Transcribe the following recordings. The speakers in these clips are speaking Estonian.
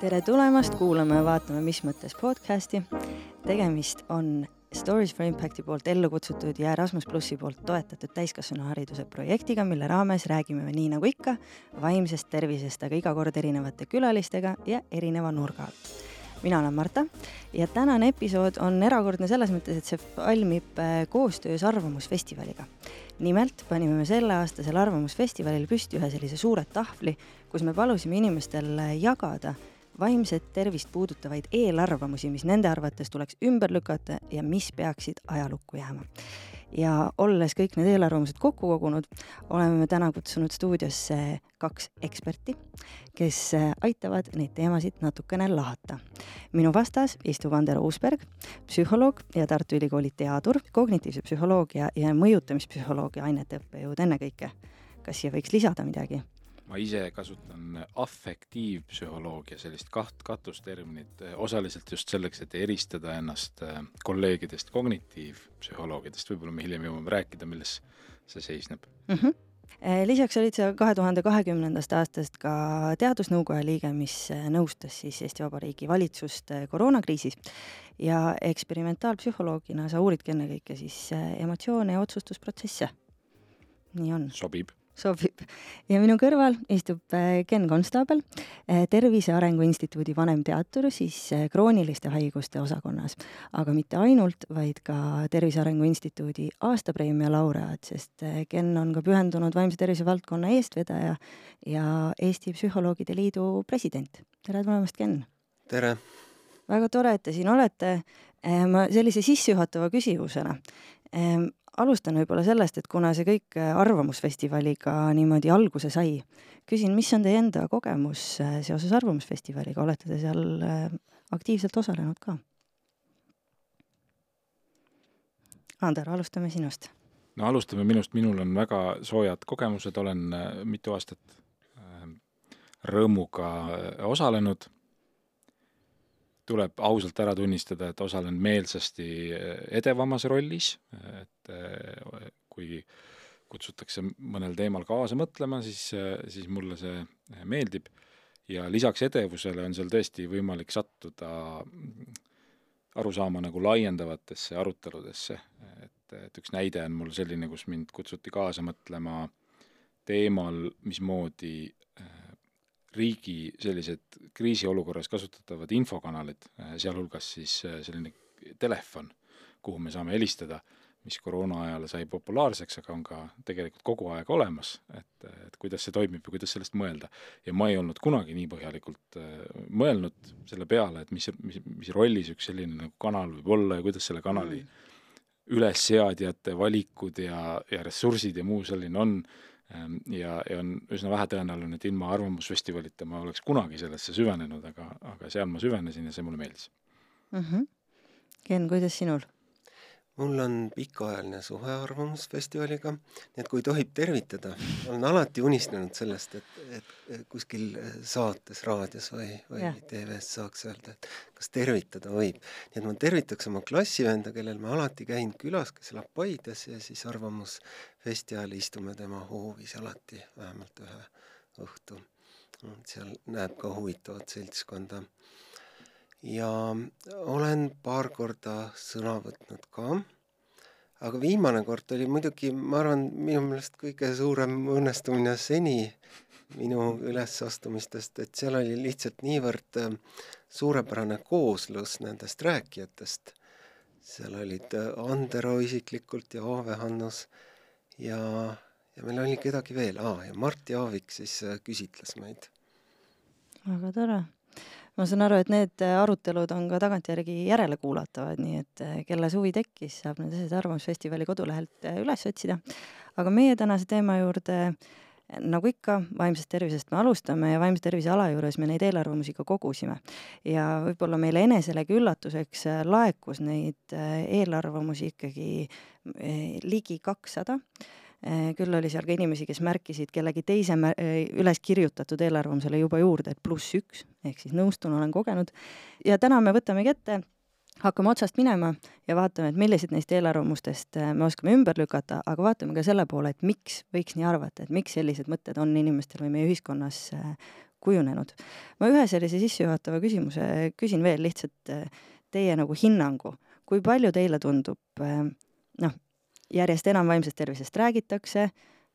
tere tulemast kuulama ja vaatama Mis mõttes podcasti. tegemist on Stories for Impacti poolt ellu kutsutud ja Erasmus plussi poolt toetatud täiskasvanuhariduse projektiga, mille raames räägime me nii nagu ikka vaimsest tervisest, aga iga kord erinevate külalistega ja erineva nurga alt. Mina olen Marta ja tänane episood on erakordne selles mõttes, et see valmib äh, koostöös Arvamusfestivaliga. nimelt panime me selleaastasel Arvamusfestivalil püsti ühe sellise suure tahvli, kus me palusime inimestel jagada vaimset tervist puudutavaid eelarvamusi, mis nende arvates tuleks ümber lükata ja mis peaksid ajalukku jääma. Ja olles kõik need eelarvamused kokku kogunud, oleme me täna kutsunud stuudiosse kaks eksperti, kes aitavad neid teemasid natukene lahata. minu vastas istub Andero Uusberg, psühholoog ja Tartu Ülikooli teadur, kognitiivse psühholoogia ja mõjutamispsühholoogia ainete õppejõud ennekõike. kas siia võiks lisada midagi? Ma ise kasutan afektiivpsühholoogia, sellist kaht-, katusterminit, osaliselt just selleks, et eristada ennast äh, kolleegidest kognitiivpsühholoogidest, võib-olla me hiljem jõuame rääkida, milles see seisneb mm. -hmm lisaks olid sa kahe tuhande kahekümnendast aastast ka teadusnõukoja liige, mis nõustas siis Eesti Vabariigi valitsust koroonakriisis ja eksperimentaalpsühholoogina sa uuridki ennekõike siis emotsioone ja otsustusprotsesse. nii on? sobib sobib. ja minu kõrval istub äh, Ken Konstaabel, äh, Tervise Arengu Instituudi vanemteatur siis äh, krooniliste haiguste osakonnas. aga mitte ainult, vaid ka Tervise Arengu Instituudi aastapreemia laureaat, sest Ken on ka pühendunud vaimse tervise valdkonna eestvedaja ja Eesti Psühholoogide Liidu president. tere tulemast, Ken! tere! väga tore, et te siin olete. ma sellise sissejuhatava küsimusena alustan võib-olla sellest, et kuna see kõik äh, Arvamusfestivaliga niimoodi alguse sai, küsin, mis on teie enda kogemus äh, seoses Arvamusfestivaliga, olete te seal äh, aktiivselt osalenud ka? Ander, alustame sinust. no alustame minust, minul on väga soojad kogemused, olen mitu aastat rõõmuga osalenud tuleb ausalt ära tunnistada, et osalen meelsasti edevamas rollis, et eh, kui kutsutakse mõnel teemal kaasa mõtlema, siis, siis mulle see meeldib. Ja lisaks edevusele on seal tõesti võimalik sattuda aru saama nagu laiendavatesse aruteludesse, et, et üks näide on mul selline, kus mind kutsuti kaasa mõtlema teemal, mismoodi riigi sellised kriisiolukorras kasutatavad infokanalid, äh, sealhulgas siis äh, selline telefon, kuhu me saame helistada, mis koroona ajal sai populaarseks, aga on ka tegelikult kogu aeg olemas, et, et kuidas see toimib ja kuidas sellest mõelda. ja ma ei olnud kunagi nii põhjalikult äh, mõelnud selle peale, et mis, mis, mis rollis üks selline nagu kanal võib olla ja kuidas selle kanali mm. ülesseadjate valikud ja, ja ressursid ja muu selline on ja, ja on üsna vähetõenäoline, et ilma Arvamusfestivalita ma oleks kunagi sellesse süvenenud, aga, aga seal ma süvenesin ja see mulle meeldis mm. -hmm. Ken, kuidas sinul? Mul on pikaajaline suhe Arvamusfestivaliga, nii et kui tohib tervitada, olen alati unistanud sellest, et, et kuskil saates, raadios või, või. TV-s saaks öelda, et kas tervitada võib. nii et ma tervitaks oma klassivenda, kellel ma alati käin külas, kes elab Paides ja siis Arvamusfesti ajal istume tema hoovis alati vähemalt ühe õhtu. seal näeb ka huvitavat seltskonda ja olen paar korda sõna võtnud ka, aga viimane kord oli muidugi, ma arvan, minu meelest kõige suurem õnnestumine seni minu ülesastumistest, et seal oli lihtsalt niivõrd äh, suurepärane kooslus nendest rääkijatest. seal olid äh, Andero isiklikult ja Aave Hannus ja, ja meil oli kedagi veel, aa, ja Mart Jaavik siis äh, küsitles meid. väga tore ma saan aru, et need äh, arutelud on ka tagantjärgi järelekuulatavad, nii et äh, kelle huvi tekkis, saab need asjad Arvamusfestivali kodulehelt äh, üles otsida. aga meie tänase teema juurde nagu ikka, vaimsest tervisest me alustame ja vaimse tervise ala juures me neid eelarvamusi ka kogusime. ja võib-olla meile eneselegi üllatuseks laekus neid eelarvamusi ikkagi ligi kakssada küll oli seal ka inimesi, kes märkisid kellegi teise äh, üles kirjutatud eelarvamusele juba juurde, et pluss üks, ehk siis nõustun, olen kogenud. ja täna me võtamegi ette hakkame otsast minema ja vaatame, et millised neist eelarvamustest äh, me oskame ümber lükata, aga vaatame ka selle poole, et miks võiks nii arvata, et miks sellised mõtted on inimestel või meie ühiskonnas äh, kujunenud. ma ühe sellise sissejuhatava küsimuse küsin veel lihtsalt äh, teie nagu hinnangu, kui palju teile tundub noh, järjest enam vaimsest tervisest räägitakse,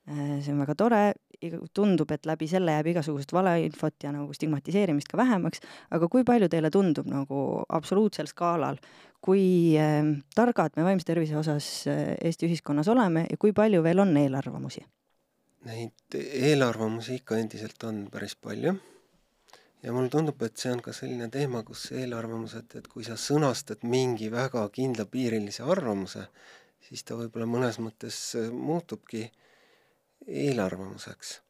see on väga tore, tundub, et läbi selle jääb igasugust valeinfot ja nagu stigmatiseerimist ka vähemaks, aga kui palju teile tundub nagu absoluutsel skaalal, kui äh, targad me vaimse tervise osas äh, Eesti ühiskonnas oleme ja kui palju veel on eelarvamusi? Neid eelarvamusi ikka endiselt on päris palju. Ja mulle tundub, et see on ka selline teema, kus eelarvamused, et kui sa sõnastad mingi väga kindlapiirilise arvamuse, siis ta võib-olla mõnes mõttes muutubki eelarvamuseks.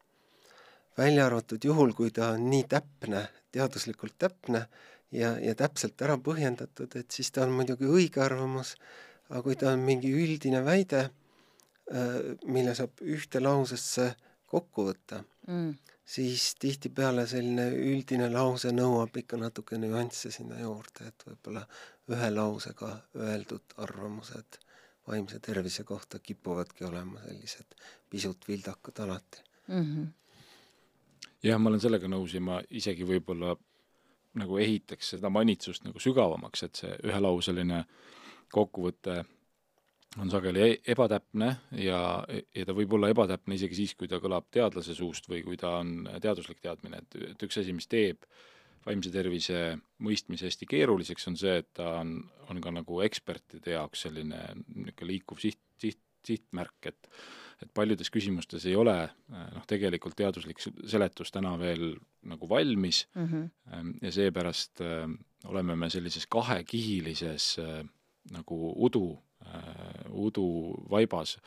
välja arvatud juhul, kui ta on nii täpne, teaduslikult täpne ja, ja täpselt ära põhjendatud, et siis ta on muidugi õige arvamus, aga kui ta on mingi üldine väide, äh, mille saab ühte lausesse kokku võtta mm., siis tihtipeale selline üldine lause nõuab ikka natuke nüansse sinna juurde, et võib-olla ühe lausega öeldud arvamused vaimse tervise kohta kipuvadki olema sellised pisut vildakad alati mm. -hmm. jah, ma olen sellega nõus ja ma isegi võib-olla nagu ehitaks seda manitsust nagu sügavamaks, et see ühelauseline kokkuvõte on sageli e-, ebatäpne ja, ja ta võib olla ebatäpne isegi siis, kui ta kõlab teadlase suust või kui ta on teaduslik teadmine, et, et üks asi, mis teeb äh, vaimse tervise mõistmise hästi keeruliseks, on see, et ta on, on ka nagu ekspertide jaoks selline niisugune liikuv siht, siht, sihtmärk, et et paljudes küsimustes ei ole noh, tegelikult teaduslik seletus täna veel nagu valmis mm -hmm. ja seepärast äh, oleme me sellises kahekihilises äh, nagu udu äh,, uduvaibas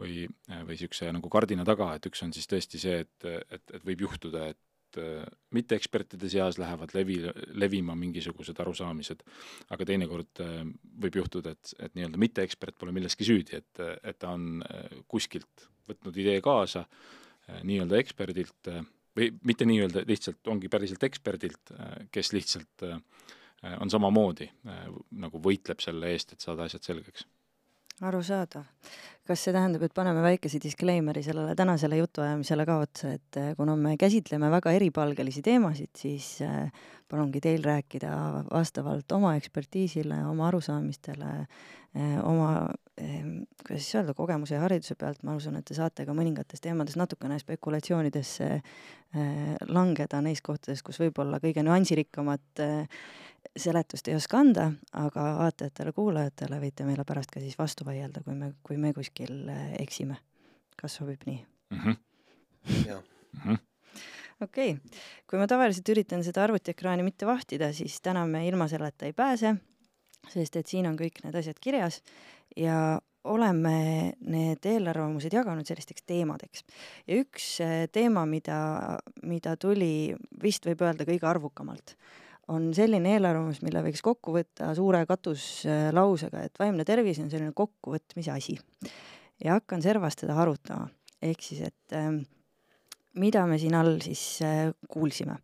või, või niisuguse nagu kardina taga, et üks on siis tõesti see, et, et, et võib juhtuda, et et äh, mitteekspertide seas lähevad levi, levima mingisugused arusaamised, aga teinekord äh, võib juhtuda, et, et nii-öelda mitteekspert pole milleski süüdi, et, et ta on äh, kuskilt võtnud idee kaasa nii-öelda eksperdilt või mitte nii-öelda, lihtsalt ongi päriselt eksperdilt, kes lihtsalt on samamoodi nagu võitleb selle eest, et saada asjad selgeks arusaadav. kas see tähendab, et paneme väikese disclaimer'i sellele tänasele jutuajamisele ka otsa, et eh, kuna me käsitleme väga eripalgelisi teemasid, siis eh, palungi teil rääkida vastavalt oma ekspertiisile, oma arusaamistele, eh, oma kuidas siis öelda, kogemuse ja hariduse pealt, ma usun, et te saate ka mõningates teemades natukene spekulatsioonidesse langeda neis kohtades, kus võib-olla kõige nüansirikkamat seletust ei oska anda, aga vaatajatele-kuulajatele võite meile pärast ka siis vastu vaielda, kui me, kui me kuskil äh, eksime. kas sobib nii? -hmm. jah -hmm okei okay., kui ma tavaliselt üritan seda arvutiekraani mitte vahtida, siis täna me ilma selleta ei pääse, sest et siin on kõik need asjad kirjas ja oleme need eelarvamused jaganud sellisteks teemadeks. ja üks äh, teema, mida, mida tuli vist võib öelda kõige arvukamalt, on selline eelarvamus, mille võiks kokku võtta suure katuslausega, et vaimne tervis on selline kokkuvõtmise asi. ja hakkan servast seda arutama, ehk siis, et äh, mida me siin all siis äh, kuulsime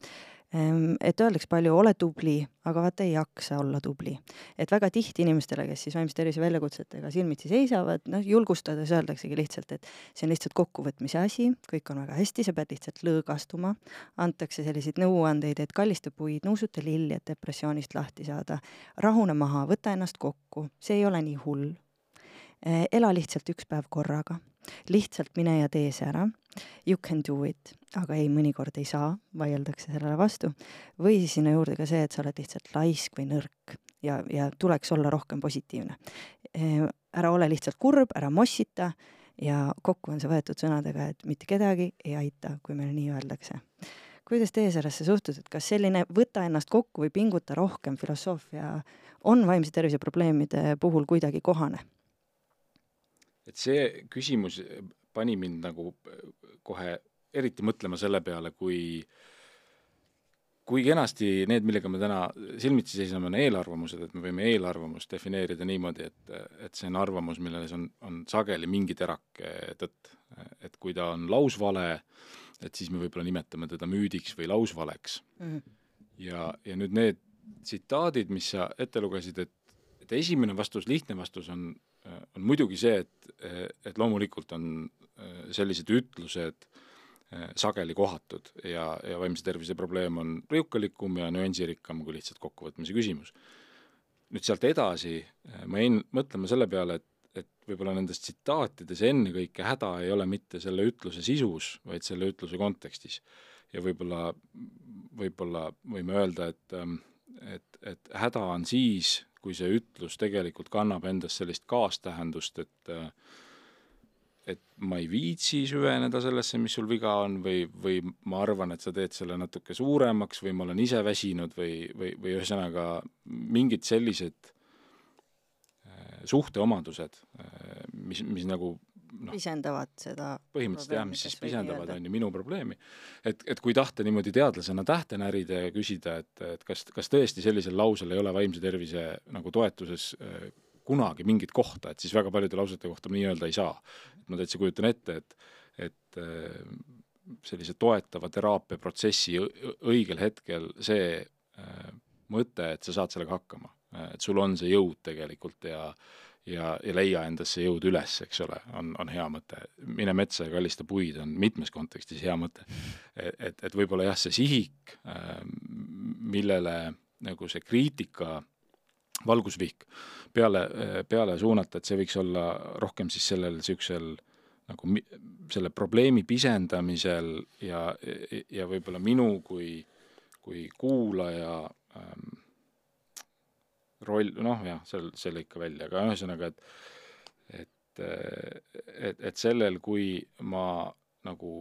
et öeldakse palju, ole tubli, aga vaata ei jaksa olla tubli. et väga tihti inimestele, kes siis vaimse tervise väljakutsetega silmitsi seisavad, noh, julgustades öeldaksegi lihtsalt, et see on lihtsalt kokkuvõtmise asi, kõik on väga hästi, sa pead lihtsalt lõõgastuma, antakse selliseid nõuandeid, et kallista puid, nuusuta lilli, et depressioonist lahti saada, rahune maha, võta ennast kokku, see ei ole nii hull. Eh, ela lihtsalt üks päev korraga lihtsalt mine ja tee see ära. You can do it, aga ei, mõnikord ei saa, vaieldakse sellele vastu. või siis sinna juurde ka see, et sa oled lihtsalt laisk või nõrk ja, ja tuleks olla rohkem positiivne. ära ole lihtsalt kurb, ära mossita ja kokku on see võetud sõnadega, et mitte kedagi ei aita, kui meile nii öeldakse kuidas teie sellesse suhtute, et kas selline võta ennast kokku või pinguta rohkem filosoofia on vaimse tervise probleemide puhul kuidagi kohane? Et see küsimus pani mind nagu kohe eriti mõtlema selle peale, kui kui kenasti need, millega me täna silmitsi seisame, on eelarvamused, et me võime eelarvamust defineerida niimoodi, et, et see on arvamus, milles on, on sageli mingi terake tõtt. et kui ta on lausvale, et siis me võib-olla nimetame teda müüdiks või lausvaleks mm. -hmm. ja, ja nüüd need tsitaadid, mis sa ette lugesid, et et esimene vastus, lihtne vastus on, on muidugi see, et, et loomulikult on sellised ütlused sageli kohatud ja, ja vaimse tervise probleem on riukalikum ja nüansirikkam kui lihtsalt kokkuvõtmise küsimus. nüüd sealt edasi ma jäin mõtlema selle peale, et, et võib-olla nendes tsitaatides ennekõike häda ei ole mitte selle ütluse sisus, vaid selle ütluse kontekstis. ja võib-olla, võib-olla võime öelda, et, et, et häda on siis, kui see ütlus tegelikult kannab endas sellist kaastähendust, et et ma ei viitsi süveneda sellesse, mis sul viga on või, või ma arvan, et sa teed selle natuke suuremaks või ma olen ise väsinud või, või, või ühesõnaga mingid sellised suhteomadused, mis, mis nagu noh, pisendavad seda põhimõtteliselt jah, mis siis pisendavad, on ju, minu probleemi. et, et kui tahta niimoodi teadlasena tähte närida ja küsida, et, et kas, kas tõesti sellisel lausel ei ole vaimse tervise nagu toetuses äh, kunagi mingit kohta, et siis väga paljude lausete kohta nii öelda ei saa. ma täitsa kujutan ette, et, et äh, sellise toetava teraapia protsessi õigel hetkel see äh, mõte, et sa saad sellega hakkama, et sul on see jõud tegelikult ja ja, ja leia endas see jõud üles, eks ole, on, on hea mõte. mine metsa ja kallista puid on mitmes kontekstis hea mõte. et, et võib-olla jah, see sihik, millele nagu see kriitika valgusvihk peale, peale suunata, et see võiks olla rohkem siis sellel niisugusel nagu mi, selle probleemi pisendamisel ja, ja võib-olla minu kui, kui kuulaja ähm, roll, noh jah, seal, see lõi ikka välja, aga ühesõnaga, et et, et, et sellel, kui ma nagu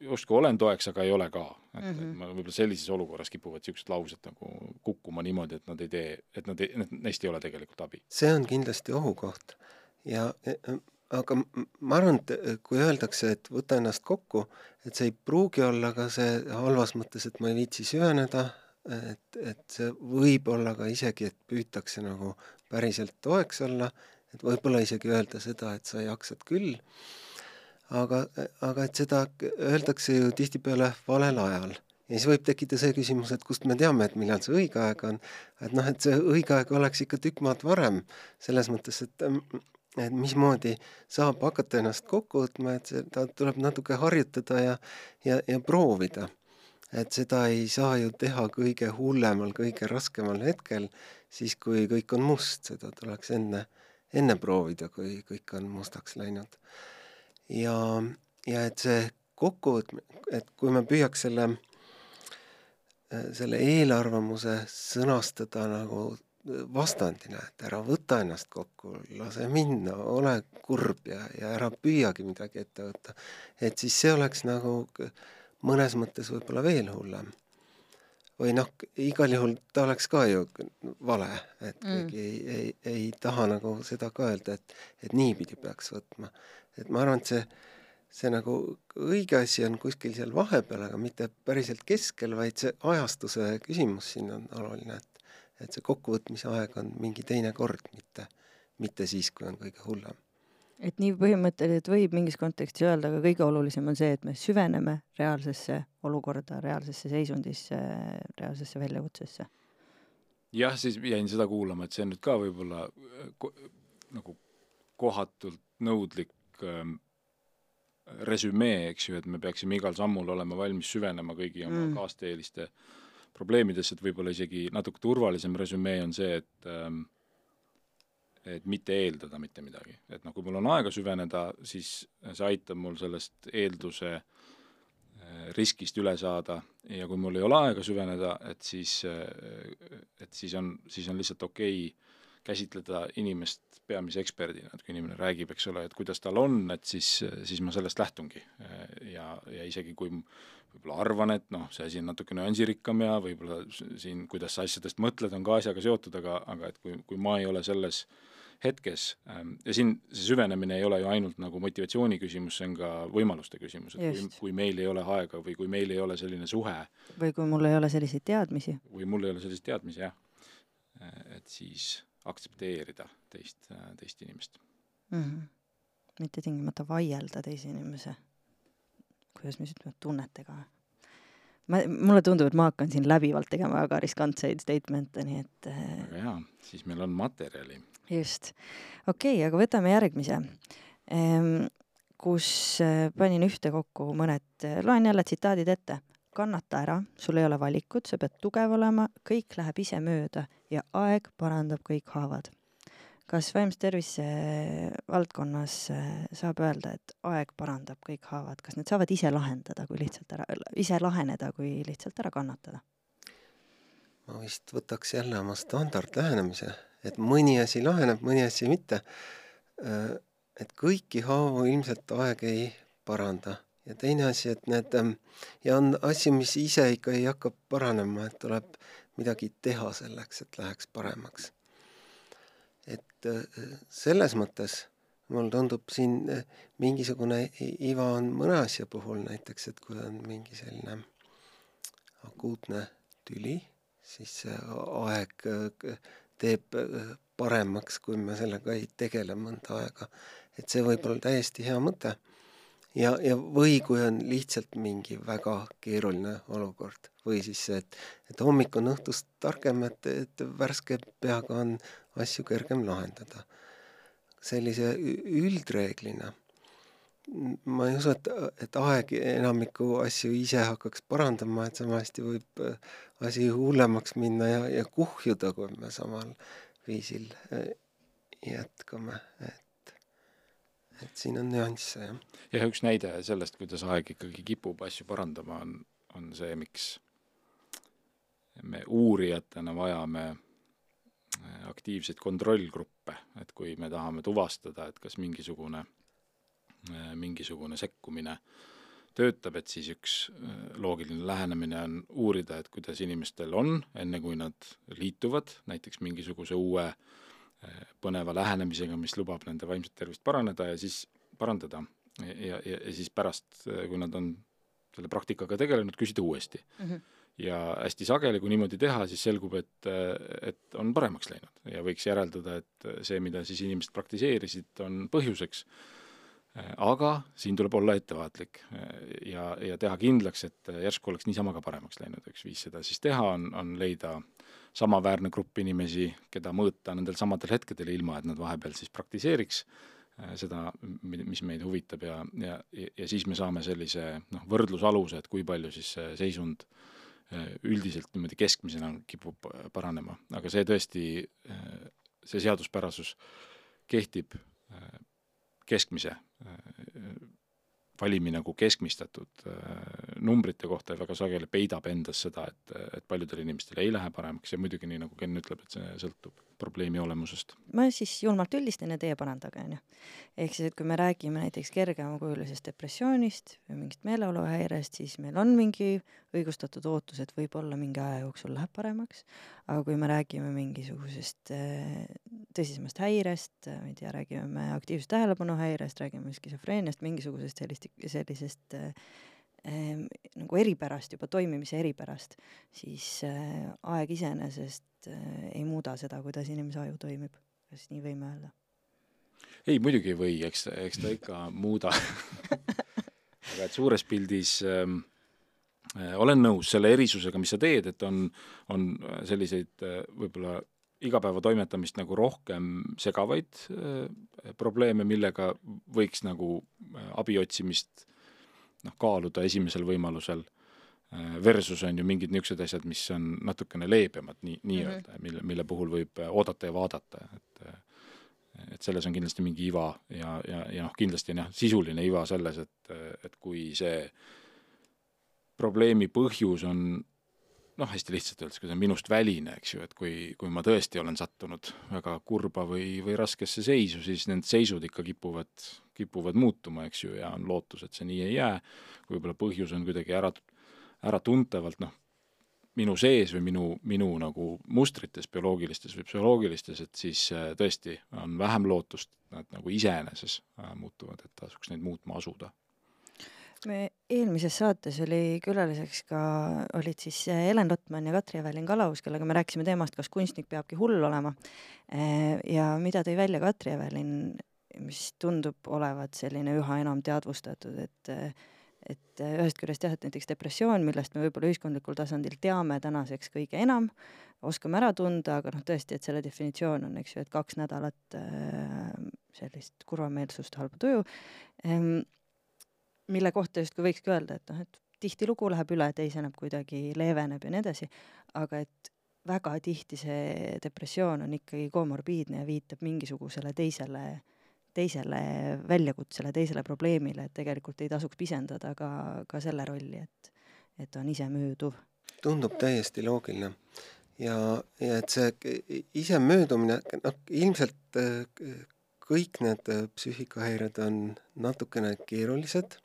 justkui olen toeks, aga ei ole ka. et mm, -hmm. ma võib-olla sellises olukorras kipuvad niisugused laused nagu kukkuma niimoodi, et nad ei tee, et nad ei, neist ei ole tegelikult abi. see on kindlasti ohukoht ja e, e, aga ma arvan, et kui öeldakse, et võta ennast kokku, et see ei pruugi olla ka see halvas mõttes, et ma ei viitsi süveneda, et, et see võib olla ka isegi, et püütakse nagu päriselt toeks olla, et võib-olla isegi öelda seda, et sa jaksad küll, aga, aga et seda öeldakse ju tihtipeale valel ajal. ja siis võib tekkida see küsimus, et kust me teame, et millal see õige aeg on, et noh, et see õige aeg oleks ikka tükk maad varem, selles mõttes, et et mismoodi saab hakata ennast kokku võtma, et seda tuleb natuke harjutada ja, ja, ja proovida et seda ei saa ju teha kõige hullemal, kõige raskemal hetkel, siis kui kõik on must, seda tuleks enne, enne proovida, kui kõik on mustaks läinud. ja, ja et see kokkuvõtmine, et kui me püüaks selle, selle eelarvamuse sõnastada nagu vastandina, et ära võta ennast kokku, lase minna, ole kurb ja, ja ära püüagi midagi ette võtta. et siis see oleks nagu äh, mõnes mõttes võib-olla veel hullem. või noh, igal juhul ta oleks ka ju vale, et mm. keegi ei, ei, ei taha nagu seda ka öelda, et, et niipidi peaks võtma. et ma arvan, et see, see nagu õige asi on kuskil seal vahepeal, aga mitte päriselt keskel, vaid see ajastuse küsimus siin on oluline, et et see kokkuvõtmise aeg on mingi teine kord, mitte, mitte siis, kui on kõige hullem et nii põhimõtteliselt võib mingis kontekstis öelda, aga kõige olulisem on see, et me süveneme reaalsesse olukorda, reaalsesse seisundisse, reaalsesse väljakutsesse. jah, siis jäin seda kuulama, et see on nüüd ka võib-olla äh, ko nagu kohatult nõudlik ähm, resümee, eks ju, et me peaksime igal sammul olema valmis süvenema kõigi oma mm. kaasteeliste probleemidesse, et võib-olla isegi natuke turvalisem resümee on see, et ähm, et mitte eeldada mitte midagi. et noh, kui mul on aega süveneda, siis see aitab mul sellest eelduse äh, riskist üle saada ja kui mul ei ole aega süveneda, et siis, äh, et siis on, siis on lihtsalt okei okay käsitleda inimest peamise eksperdina, et kui inimene räägib, eks ole, et kuidas tal on, et siis, siis ma sellest lähtungi. ja, ja isegi kui võib-olla arvan, et noh, see asi on natuke nüansirikkam ja võib-olla siin, kuidas sa asjadest mõtled, on ka asjaga seotud, aga, aga et kui, kui ma ei ole selles äh, hetkes ähm, ja siin see süvenemine ei ole ju ainult nagu motivatsiooni küsimus, see on ka võimaluste küsimus, et Just. kui, kui meil ei ole aega või kui meil ei ole selline suhe või kui mul ei ole selliseid teadmisi. või mul ei ole selliseid teadmisi, jah. et siis aktsepteerida teist, teist inimest mm. -hmm. mitte tingimata vaielda teise inimese, kuidas me siis ütleme, tunnetega ma, mulle tundub, et ma hakkan siin läbivalt tegema väga riskantseid statement'e, nii et äh, väga hea, siis meil on materjali. just. okei okay,, aga võtame järgmise ehm,, kus äh, panin ühtekokku mõned, loen jälle tsitaadid ette. kannata ära, sul ei ole valikut, sa pead tugev olema, kõik läheb ise mööda ja aeg parandab kõik haavad kas vaimse tervise valdkonnas äh, saab öelda, et aeg parandab kõik haavad, kas need saavad ise lahendada, kui lihtsalt ära, ise laheneda, kui lihtsalt ära kannatada? ma vist võtaks jälle oma standardlähenemise, et mõni asi laheneb, mõni asi mitte. Äh, et kõiki haavu ilmselt aeg ei paranda ja teine asi, et need ähm, ja on asju, mis ise ikka ei hakka paranema, et tuleb midagi teha selleks, et läheks paremaks et äh, selles mõttes mulle tundub siin äh, mingisugune iva on mõne asja puhul näiteks, et kui on mingi selline akuutne tüli, siis see aeg äh, teeb paremaks, kui me sellega ei tegele mõnda aega. et see võib olla täiesti hea mõte. ja, ja või kui on lihtsalt mingi väga keeruline olukord või siis see, et, et hommik on õhtust targem, et, et värske peaga on asju kergem lahendada. sellise üldreeglina ma ei usu, et, et aeg enamikku asju ise hakkaks parandama, et sama hästi võib äh, asi hullemaks minna ja, ja kuhjuda, kui me samal viisil äh, jätkame, et, et siin on nüansse, jah. jah, üks näide sellest, kuidas aeg ikkagi kipub asju parandama, on, on see, miks me uurijatena vajame aktiivseid kontrollgruppe, et kui me tahame tuvastada, et kas mingisugune, äh, mingisugune sekkumine töötab, et siis üks äh, loogiline lähenemine on uurida, et kuidas inimestel on, enne kui nad liituvad näiteks mingisuguse uue põneva lähenemisega, mis lubab nende vaimset tervist paraneda ja siis parandada ja, ja, ja siis pärast, kui nad on selle praktikaga tegelenud, küsida uuesti mm. -hmm ja hästi sageli, kui niimoodi teha, siis selgub, et, et on paremaks läinud. Ja võiks järeldada, et see, mida siis inimesed praktiseerisid, on põhjuseks. aga siin tuleb olla ettevaatlik ja, ja teha kindlaks, et järsku oleks niisama ka paremaks läinud, üks viis seda siis teha on, on leida samaväärne grupp inimesi, keda mõõta nendel samadel hetkedel, ilma et nad vahepeal siis praktiseeriks seda, mis meid huvitab. Ja, ja, ja siis me saame sellise noh, võrdlusaluse, et kui palju siis see seisund äh, üldiselt niimoodi keskmisena kipub äh, paranema, aga see tõesti, äh, see seaduspärasus kehtib keskmise valimine nagu keskmistatud numbrite kohta väga sageli peidab endas seda, et, et paljudel inimestel ei lähe paremaks ja muidugi nii, nagu Ken ütleb, et see sõltub probleemi olemusest. ma siis julmalt üldistan ja teie parandage, onju. ehk siis, et kui me räägime näiteks kergemakujulisest depressioonist või mingist meeleoluhäirest, siis meil on mingi õigustatud ootus, et võib-olla mingi aja jooksul läheb paremaks, aga kui me räägime mingisugusest äh, tõsisemast häirest, ma ei tea, räägime me aktiivsest tähelepanuhäirest, räägime skisofreeniast, mingisugusest sellist, sellisest äh, nagu eripärast, juba toimimise eripärast, siis äh, aeg iseenesest äh, ei muuda seda, kuidas inimese aju toimib, kas nii võime öelda? ei, muidugi ei või, eks, eks ta ikka muuda. Aga et suures pildis ähm, äh, olen nõus selle erisusega, mis sa teed, et on, on selliseid äh, võib-olla igapäevatoimetamist nagu rohkem segavaid äh, probleeme, millega võiks nagu äh, abi otsimist noh, kaaluda esimesel võimalusel äh, versus on ju mingid niisugused asjad, mis on natukene leebemad, nii, nii-öelda mm, -hmm. mille, mille puhul võib äh, oodata ja vaadata, et äh, et selles on kindlasti mingi iva ja, ja, ja noh, kindlasti on jah, sisuline iva selles, et, et kui see probleemi põhjus on noh, hästi lihtsalt öeldes, kui see on minust väline, eks ju, et kui, kui ma tõesti olen sattunud väga kurba või, või raskesse seisu, siis need seisud ikka kipuvad, kipuvad muutuma, eks ju, ja on lootus, et see nii ei jää. võib-olla põhjus on kuidagi ära, äratuntavalt noh, minu sees või minu, minu nagu mustrites, bioloogilistes või psühholoogilistes, et siis äh, tõesti on vähem lootust, nad nagu iseeneses äh, muutuvad, et tasuks neid muutma asuda me eelmises saates oli külaliseks ka, olid siis eh, Helen Lotman ja Katri Evelin Kalaus, kellega me rääkisime teemast, kas kunstnik peabki hull olema. Eh, ja mida tõi välja Katri Evelin, mis tundub olevat selline üha enam teadvustatud, et et äh, ühest küljest jah, et näiteks depressioon, millest me võib-olla ühiskondlikul tasandil teame tänaseks kõige enam, oskame ära tunda, aga noh, tõesti, et selle definitsioon on, eks ju, et kaks nädalat äh, sellist kurvameelsust, halba tuju ähm,, mille kohta justkui võikski öelda, et noh, et tihtilugu läheb üle, teiseneb kuidagi, leeveneb ja nii edasi, aga et väga tihti see depressioon on ikkagi komorbiidne ja viitab mingisugusele teisele teisele väljakutsele, teisele probleemile, et tegelikult ei tasuks pisendada ka, ka selle rolli, et, et on isemööduv. tundub täiesti loogiline. ja, ja et see isemöödumine, noh, ilmselt äh, kõik need äh, psüühikahäired on natukene keerulised,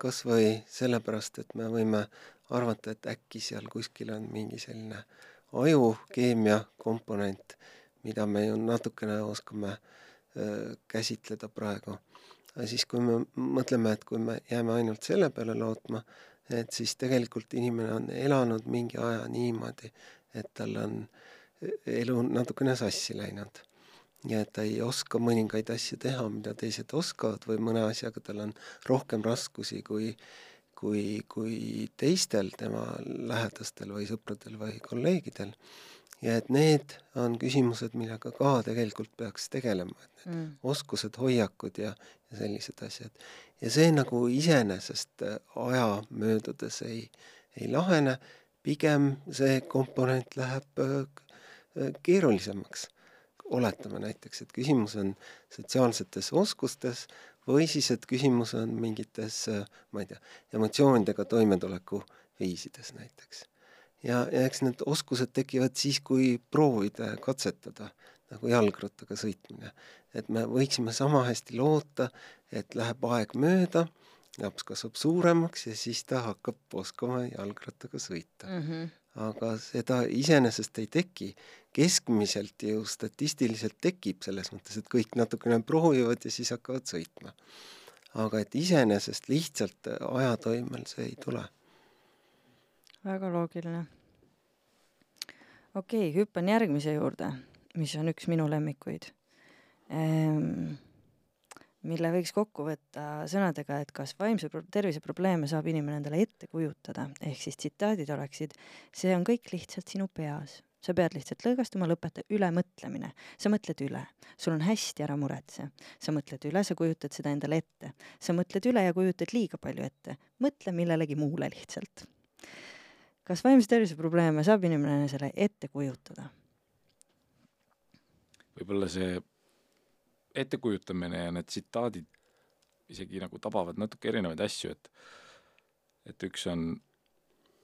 kas või sellepärast, et me võime arvata, et äkki seal kuskil on mingi selline ajukeemia komponent, mida me ju natukene oskame Äh, käsitleda praegu. aga siis, kui me mõtleme, et kui me jääme ainult selle peale lootma, et siis tegelikult inimene on elanud mingi aja niimoodi, et tal on elu natukene sassi läinud. Ja et ta ei oska mõningaid asju teha, mida teised oskavad või mõne asjaga tal on rohkem raskusi kui kui, kui teistel tema lähedastel või sõpradel või kolleegidel ja et need on küsimused, millega ka tegelikult peaks tegelema, et need mm. oskused, hoiakud ja, ja sellised asjad. ja see nagu iseenesest äh, aja möödudes ei, ei lahene, pigem see komponent läheb äh, äh, keerulisemaks. Oletame näiteks, et küsimus on sotsiaalsetes oskustes või siis, et küsimus on mingites, ma ei tea, emotsioonidega toimetuleku viisides näiteks ja, ja eks need oskused tekivad siis, kui proovida ja katsetada, nagu jalgrattaga sõitmine. et me võiksime sama hästi loota, et läheb aeg mööda, laps kasvab suuremaks ja siis ta hakkab oskama jalgrattaga sõita mm. -hmm. Aga seda iseenesest ei teki. keskmiselt ju statistiliselt tekib selles mõttes, et kõik natukene proovivad ja siis hakkavad sõitma. aga et iseenesest lihtsalt ajatoimel see ei tule väga loogiline. okei okay,, hüppan järgmise juurde, mis on üks minu lemmikuid ehm,. Mille võiks kokku võtta sõnadega, et kas vaimse tervise probleeme saab inimene endale ette kujutada, ehk siis tsitaadid oleksid, see on kõik lihtsalt sinu peas sa pead lihtsalt lõõgastuma, lõpeta ülemõtlemine. sa mõtled üle, sul on hästi, ära muretse. sa mõtled üle, sa kujutad seda endale ette. sa mõtled üle ja kujutad liiga palju ette. mõtle millelegi muule lihtsalt kas vaimse tervise probleeme saab inimene enesele ette kujutada? võib-olla see ettekujutamine ja need tsitaadid isegi nagu tabavad natuke erinevaid asju, et et üks on,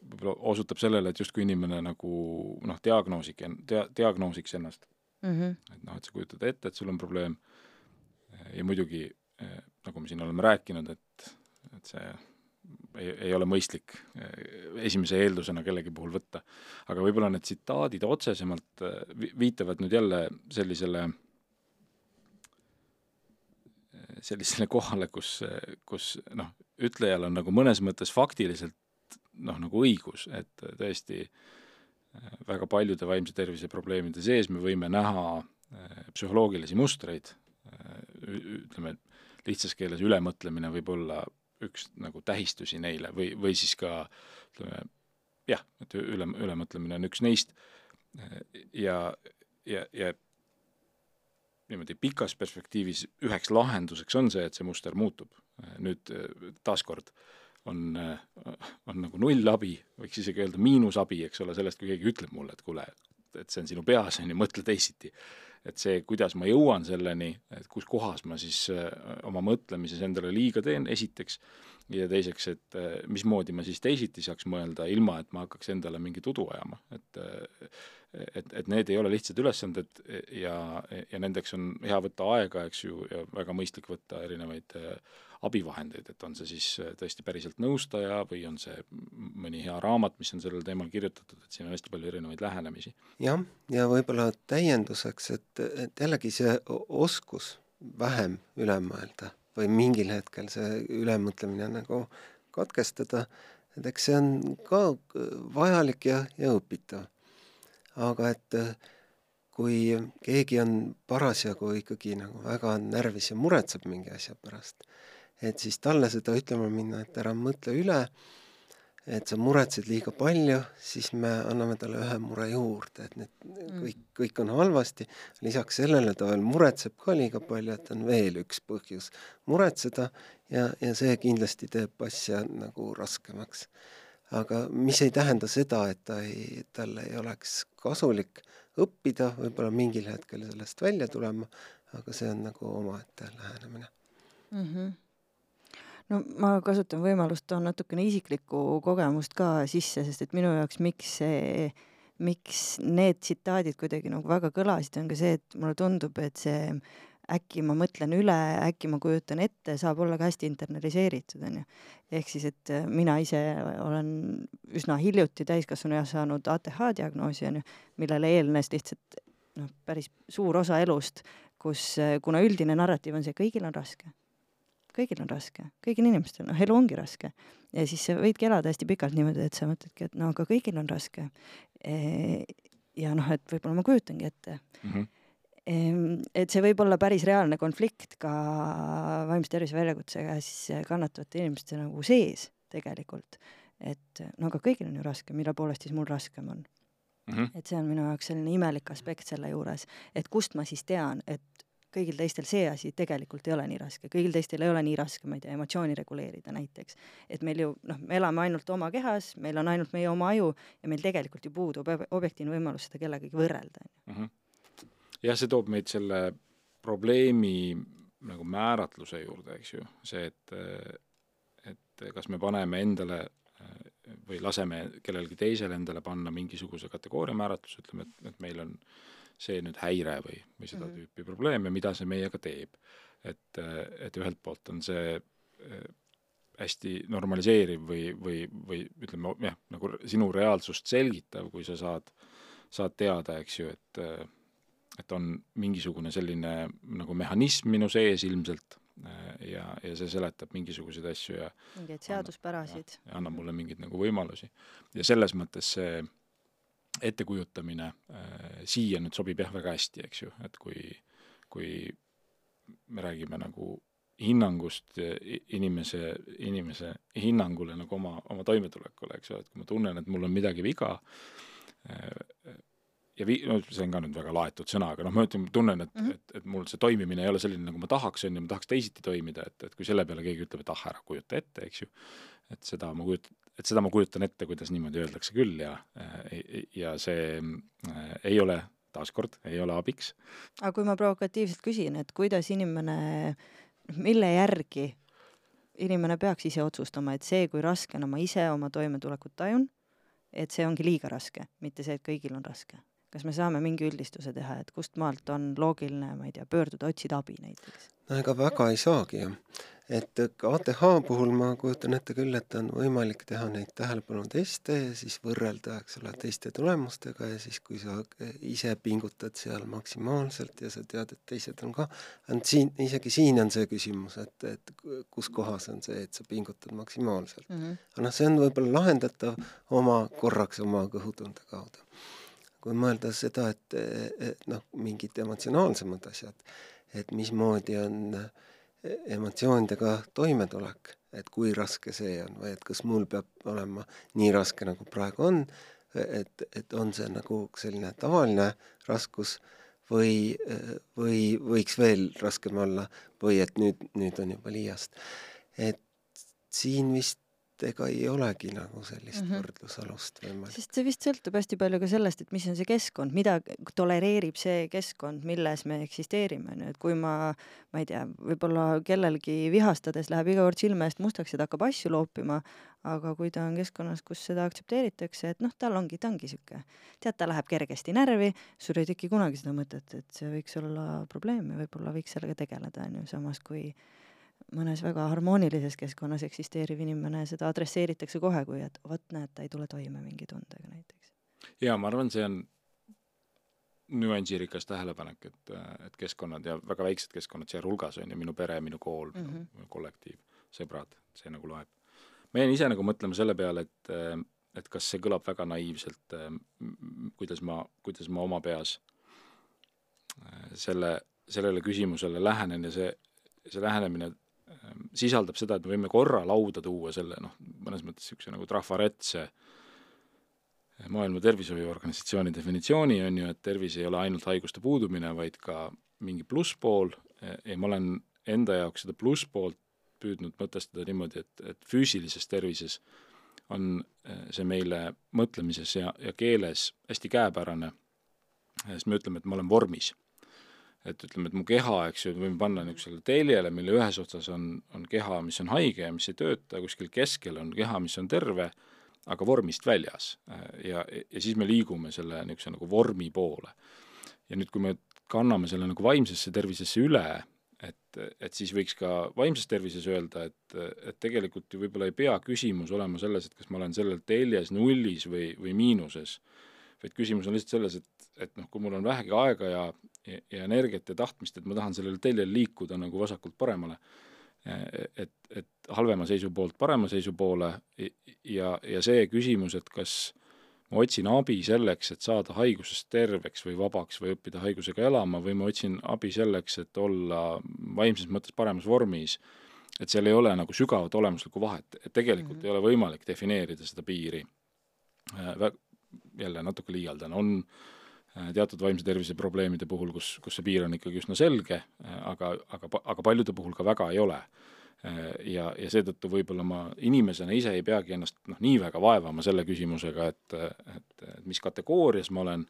võib-olla osutab sellele, et justkui inimene nagu noh, diagnoosik, dia-, diagnoosiks ennast mm. -hmm. et noh, et sa kujutad ette, et sul on probleem ja muidugi, eh, nagu me siin oleme rääkinud, et, et see ei, ei ole mõistlik eh, esimese eeldusena kellegi puhul võtta. aga võib-olla need tsitaadid otsesemalt eh, viitavad nüüd jälle sellisele, eh, sellisele kohale, kus, kus noh, ütlejal on nagu mõnes mõttes faktiliselt noh, nagu õigus, et tõesti väga paljude vaimse tervise probleemide sees me võime näha psühholoogilisi mustreid, ütleme, lihtsas keeles ülemõtlemine võib olla üks nagu tähistusi neile või, või siis ka ütleme jah, et üle, ülemõtlemine on üks neist. Ja, ja, ja niimoodi pikas perspektiivis üheks lahenduseks on see, et see muster muutub. nüüd taaskord on, on nagu nullabi, võiks isegi öelda miinusabi, eks ole, sellest, kui keegi ütleb mulle, et kuule, et see on sinu peas, on ju, mõtle teisiti et see, kuidas ma jõuan selleni, et kus kohas ma siis äh, oma mõtlemises endale liiga teen, esiteks, ja teiseks, et äh, mismoodi ma siis teisiti saaks mõelda, ilma et ma hakkaks endale mingit udu ajama, et äh, et, et need ei ole lihtsad ülesanded ja, ja nendeks on hea võtta aega, eks ju, ja väga mõistlik võtta erinevaid abivahendeid, et on see siis tõesti päriselt nõustaja või on see mõni hea raamat, mis on sellel teemal kirjutatud, et siin on hästi palju erinevaid lähenemisi. jah, ja võib-olla täienduseks, et, et jällegi see oskus vähem üle mõelda või mingil hetkel see ülemõtlemine nagu katkestada, et eks see on ka vajalik ja, ja õpitav. aga et kui keegi on parasjagu ikkagi nagu väga närvis ja muretseb mingi asja pärast, et siis talle seda ütlema minna, et ära mõtle üle, et sa muretsed liiga palju, siis me anname talle ühe mure juurde, et need mm. kõik, kõik on halvasti, lisaks sellele ta veel muretseb ka liiga palju, et on veel üks põhjus muretseda ja, ja see kindlasti teeb asja nagu raskemaks. aga mis ei tähenda seda, et ta ei, tal ei oleks kasulik õppida, võib-olla mingil hetkel sellest välja tulema, aga see on nagu omaette lähenemine mm. -hmm no ma kasutan võimalust, toon natukene isiklikku kogemust ka sisse, sest et minu jaoks, miks see, miks need tsitaadid kuidagi nagu väga kõlasid, on ka see, et mulle tundub, et see äkki ma mõtlen üle, äkki ma kujutan ette, saab olla ka hästi internaliseeritud, onju. ehk siis, et äh, mina ise olen üsna hiljuti täiskasvanueas saanud ATH diagnoosi, onju, millele eelnes lihtsalt noh, päris suur osa elust, kus, äh, kuna üldine narratiiv on see, kõigil on raske. Kõigil on raske, kõigil inimestel, noh, elu ongi raske. ja siis sa võidki elada hästi pikalt niimoodi, et sa mõtledki, et no aga kõigil on raske. E, ja noh, et võib-olla ma kujutangi ette mm. -hmm et see võib olla päris reaalne konflikt ka vaimse tervise väljakutsega siis kannatavate inimeste nagu sees tegelikult. et no aga kõigil on ju raske, mille poolest siis mul raskem on mm. -hmm. et see on minu jaoks selline imelik aspekt selle juures, et kust ma siis tean, et kõigil teistel see asi tegelikult ei ole nii raske, kõigil teistel ei ole nii raske, ma ei tea, emotsiooni reguleerida näiteks. et meil ju noh, me elame ainult oma kehas, meil on ainult meie oma aju ja meil tegelikult ju puudub objektiivne võimalus seda kellegagi võrrelda, ju. Mhm. Jah, see toob meid selle probleemi nagu määratluse juurde, eks ju, see, et et kas me paneme endale või laseme kellelgi teisel endale panna mingisuguse kategooria määratluse, ütleme, et, et meil on see nüüd häire või, või seda mm -hmm. tüüpi probleem ja mida see meiega teeb. et, et ühelt poolt on see hästi normaliseeriv või, või, või ütleme jah, nagu sinu reaalsust selgitav, kui sa saad, saad teada, eks ju, et et on mingisugune selline nagu mehhanism minu sees ilmselt äh, ja, ja see seletab mingisuguseid asju ja mingeid seaduspärasid. ja annab mulle mingeid nagu võimalusi. ja selles mõttes see ettekujutamine äh, siia nüüd sobib jah väga hästi, eks ju, et kui, kui me räägime nagu hinnangust inimese, inimese hinnangule nagu oma, oma toimetulekule, eks ju, et kui ma tunnen, et mul on midagi viga, äh, ja vi-, no see on ka nüüd väga laetud sõna, aga noh, ma ütlen, tunnen, et mm, -hmm. et, et mul see toimimine ei ole selline, nagu ma tahaks, on ju, ma tahaks teisiti toimida, et, et kui selle peale keegi ütleb, et ah, ära kujuta ette, eks ju, et seda ma kujut-, et seda ma kujutan ette, kuidas niimoodi öeldakse küll ja, ja see äh, ei ole, taaskord, ei ole abiks. aga kui ma provokatiivselt küsin, et kuidas inimene, mille järgi inimene peaks ise otsustama, et see, kui raske on, ma ise oma toimetulekut tajun, et see ongi liiga raske, mitte see, et kõigil on raske kas me saame mingi üldistuse teha, et kust maalt on loogiline, ma ei tea, pöörduda, otsida abi näiteks? no ega väga ei saagi ju. et ATH puhul ma kujutan ette küll, et on võimalik teha neid tähelepanuteste ja siis võrrelda, eks ole, teiste tulemustega ja siis, kui sa ise pingutad seal maksimaalselt ja sa tead, et teised on ka, ainult siin, isegi siin on see küsimus, et, et kus kohas on see, et sa pingutad maksimaalselt mm. -hmm. aga noh, see on võib-olla lahendatav oma korraks oma kõhutunde kaudu kui mõelda seda, et, et noh, mingid emotsionaalsemad asjad, et mismoodi on emotsioonidega toimetulek, et kui raske see on või et kas mul peab olema nii raske, nagu praegu on, et, et on see nagu selline tavaline raskus või, või võiks veel raskem olla või et nüüd, nüüd on juba liiast. et siin vist ega ei olegi nagu sellist mm -hmm. võrdlusalust võimalik. sest see vist sõltub hästi palju ka sellest, et mis on see keskkond, mida tolereerib see keskkond, milles me eksisteerime, on ju, et kui ma, ma ei tea, võib-olla kellelgi vihastades läheb iga kord silme eest mustaks ja ta hakkab asju loopima, aga kui ta on keskkonnas, kus seda aktsepteeritakse, et noh, tal ongi, ta ongi sihuke, tead, ta läheb kergesti närvi, sul ei teki kunagi seda mõtet, et see võiks olla probleem ja võib-olla võiks sellega tegeleda, on ju, samas kui mõnes väga harmoonilises keskkonnas eksisteeriv inimene, seda adresseeritakse kohe, kui et vot näed, ta ei tule toime mingi tundega näiteks. jaa, ma arvan, see on nüansirikas tähelepanek, et, et keskkonnad ja väga väiksed keskkonnad sealhulgas on ju, minu pere, minu kool mm, -hmm. minu kollektiiv, sõbrad, see nagu loeb. ma jäin ise nagu mõtlema selle peale, et, et kas see kõlab väga naiivselt, kuidas ma, kuidas ma oma peas selle, sellele küsimusele lähenen ja see, see lähenemine sisaldab seda, et me võime korra lauda tuua selle noh, mõnes mõttes niisuguse nagu trafaretse maailma Tervishoiuorganisatsiooni definitsiooni, on ju, et tervis ei ole ainult haiguste puudumine, vaid ka mingi plusspool. Ja ma olen enda jaoks seda plusspoolt püüdnud mõtestada niimoodi, et, et füüsilises tervises on see meile mõtlemises ja, ja keeles hästi käepärane, sest me ütleme, et ma olen vormis et ütleme, et mu keha, eks ju, võime panna niisugusele teljele, mille ühes otsas on, on keha, mis on haige ja mis ei tööta, kuskil keskel on keha, mis on terve, aga vormist väljas. ja, ja siis me liigume selle niisuguse nagu vormi poole. ja nüüd, kui me kanname selle nagu vaimsesse tervisesse üle, et, et siis võiks ka vaimses tervises öelda, et, et tegelikult ju võib-olla ei pea küsimus olema selles, et kas ma olen sellel teljes nullis või, või miinuses, vaid küsimus on lihtsalt selles, et, et noh, kui mul on vähegi aega ja, ja, ja energiat ja tahtmist, et ma tahan sellel teljel liikuda nagu vasakult paremale, et, et halvema seisu poolt parema seisu poole ja, ja see küsimus, et kas ma otsin abi selleks, et saada haigusest terveks või vabaks või õppida haigusega elama või ma otsin abi selleks, et olla vaimses mõttes paremas vormis, et seal ei ole nagu sügavat olemuslikku vahet, et tegelikult mm -hmm. ei ole võimalik defineerida seda piiri. jälle natuke liialdan, on äh, Äh, teatud vaimse tervise probleemide puhul, kus, kus see piir on ikkagi üsna selge, äh, aga, aga, aga paljude puhul ka väga ei ole. Äh, ja, ja seetõttu võib-olla ma inimesena ise ei peagi ennast noh, nii väga vaevama selle küsimusega, et, et, et mis kategoorias ma olen,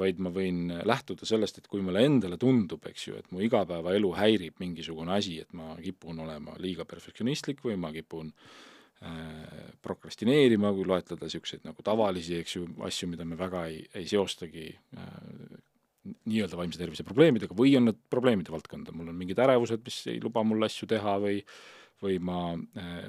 vaid ma võin lähtuda sellest, et kui mulle endale tundub, eks ju, et mu igapäevaelu häirib mingisugune asi, et ma kipun olema liiga perfektsionistlik või ma kipun äh, Äh, prokrastineerima, kui loetleda niisuguseid nagu tavalisi, eks ju, asju, mida me väga ei, ei seostagi äh, nii-öelda vaimse tervise probleemidega või on need probleemide valdkonda, mul on mingid ärevused, mis ei luba mul asju teha või või ma äh,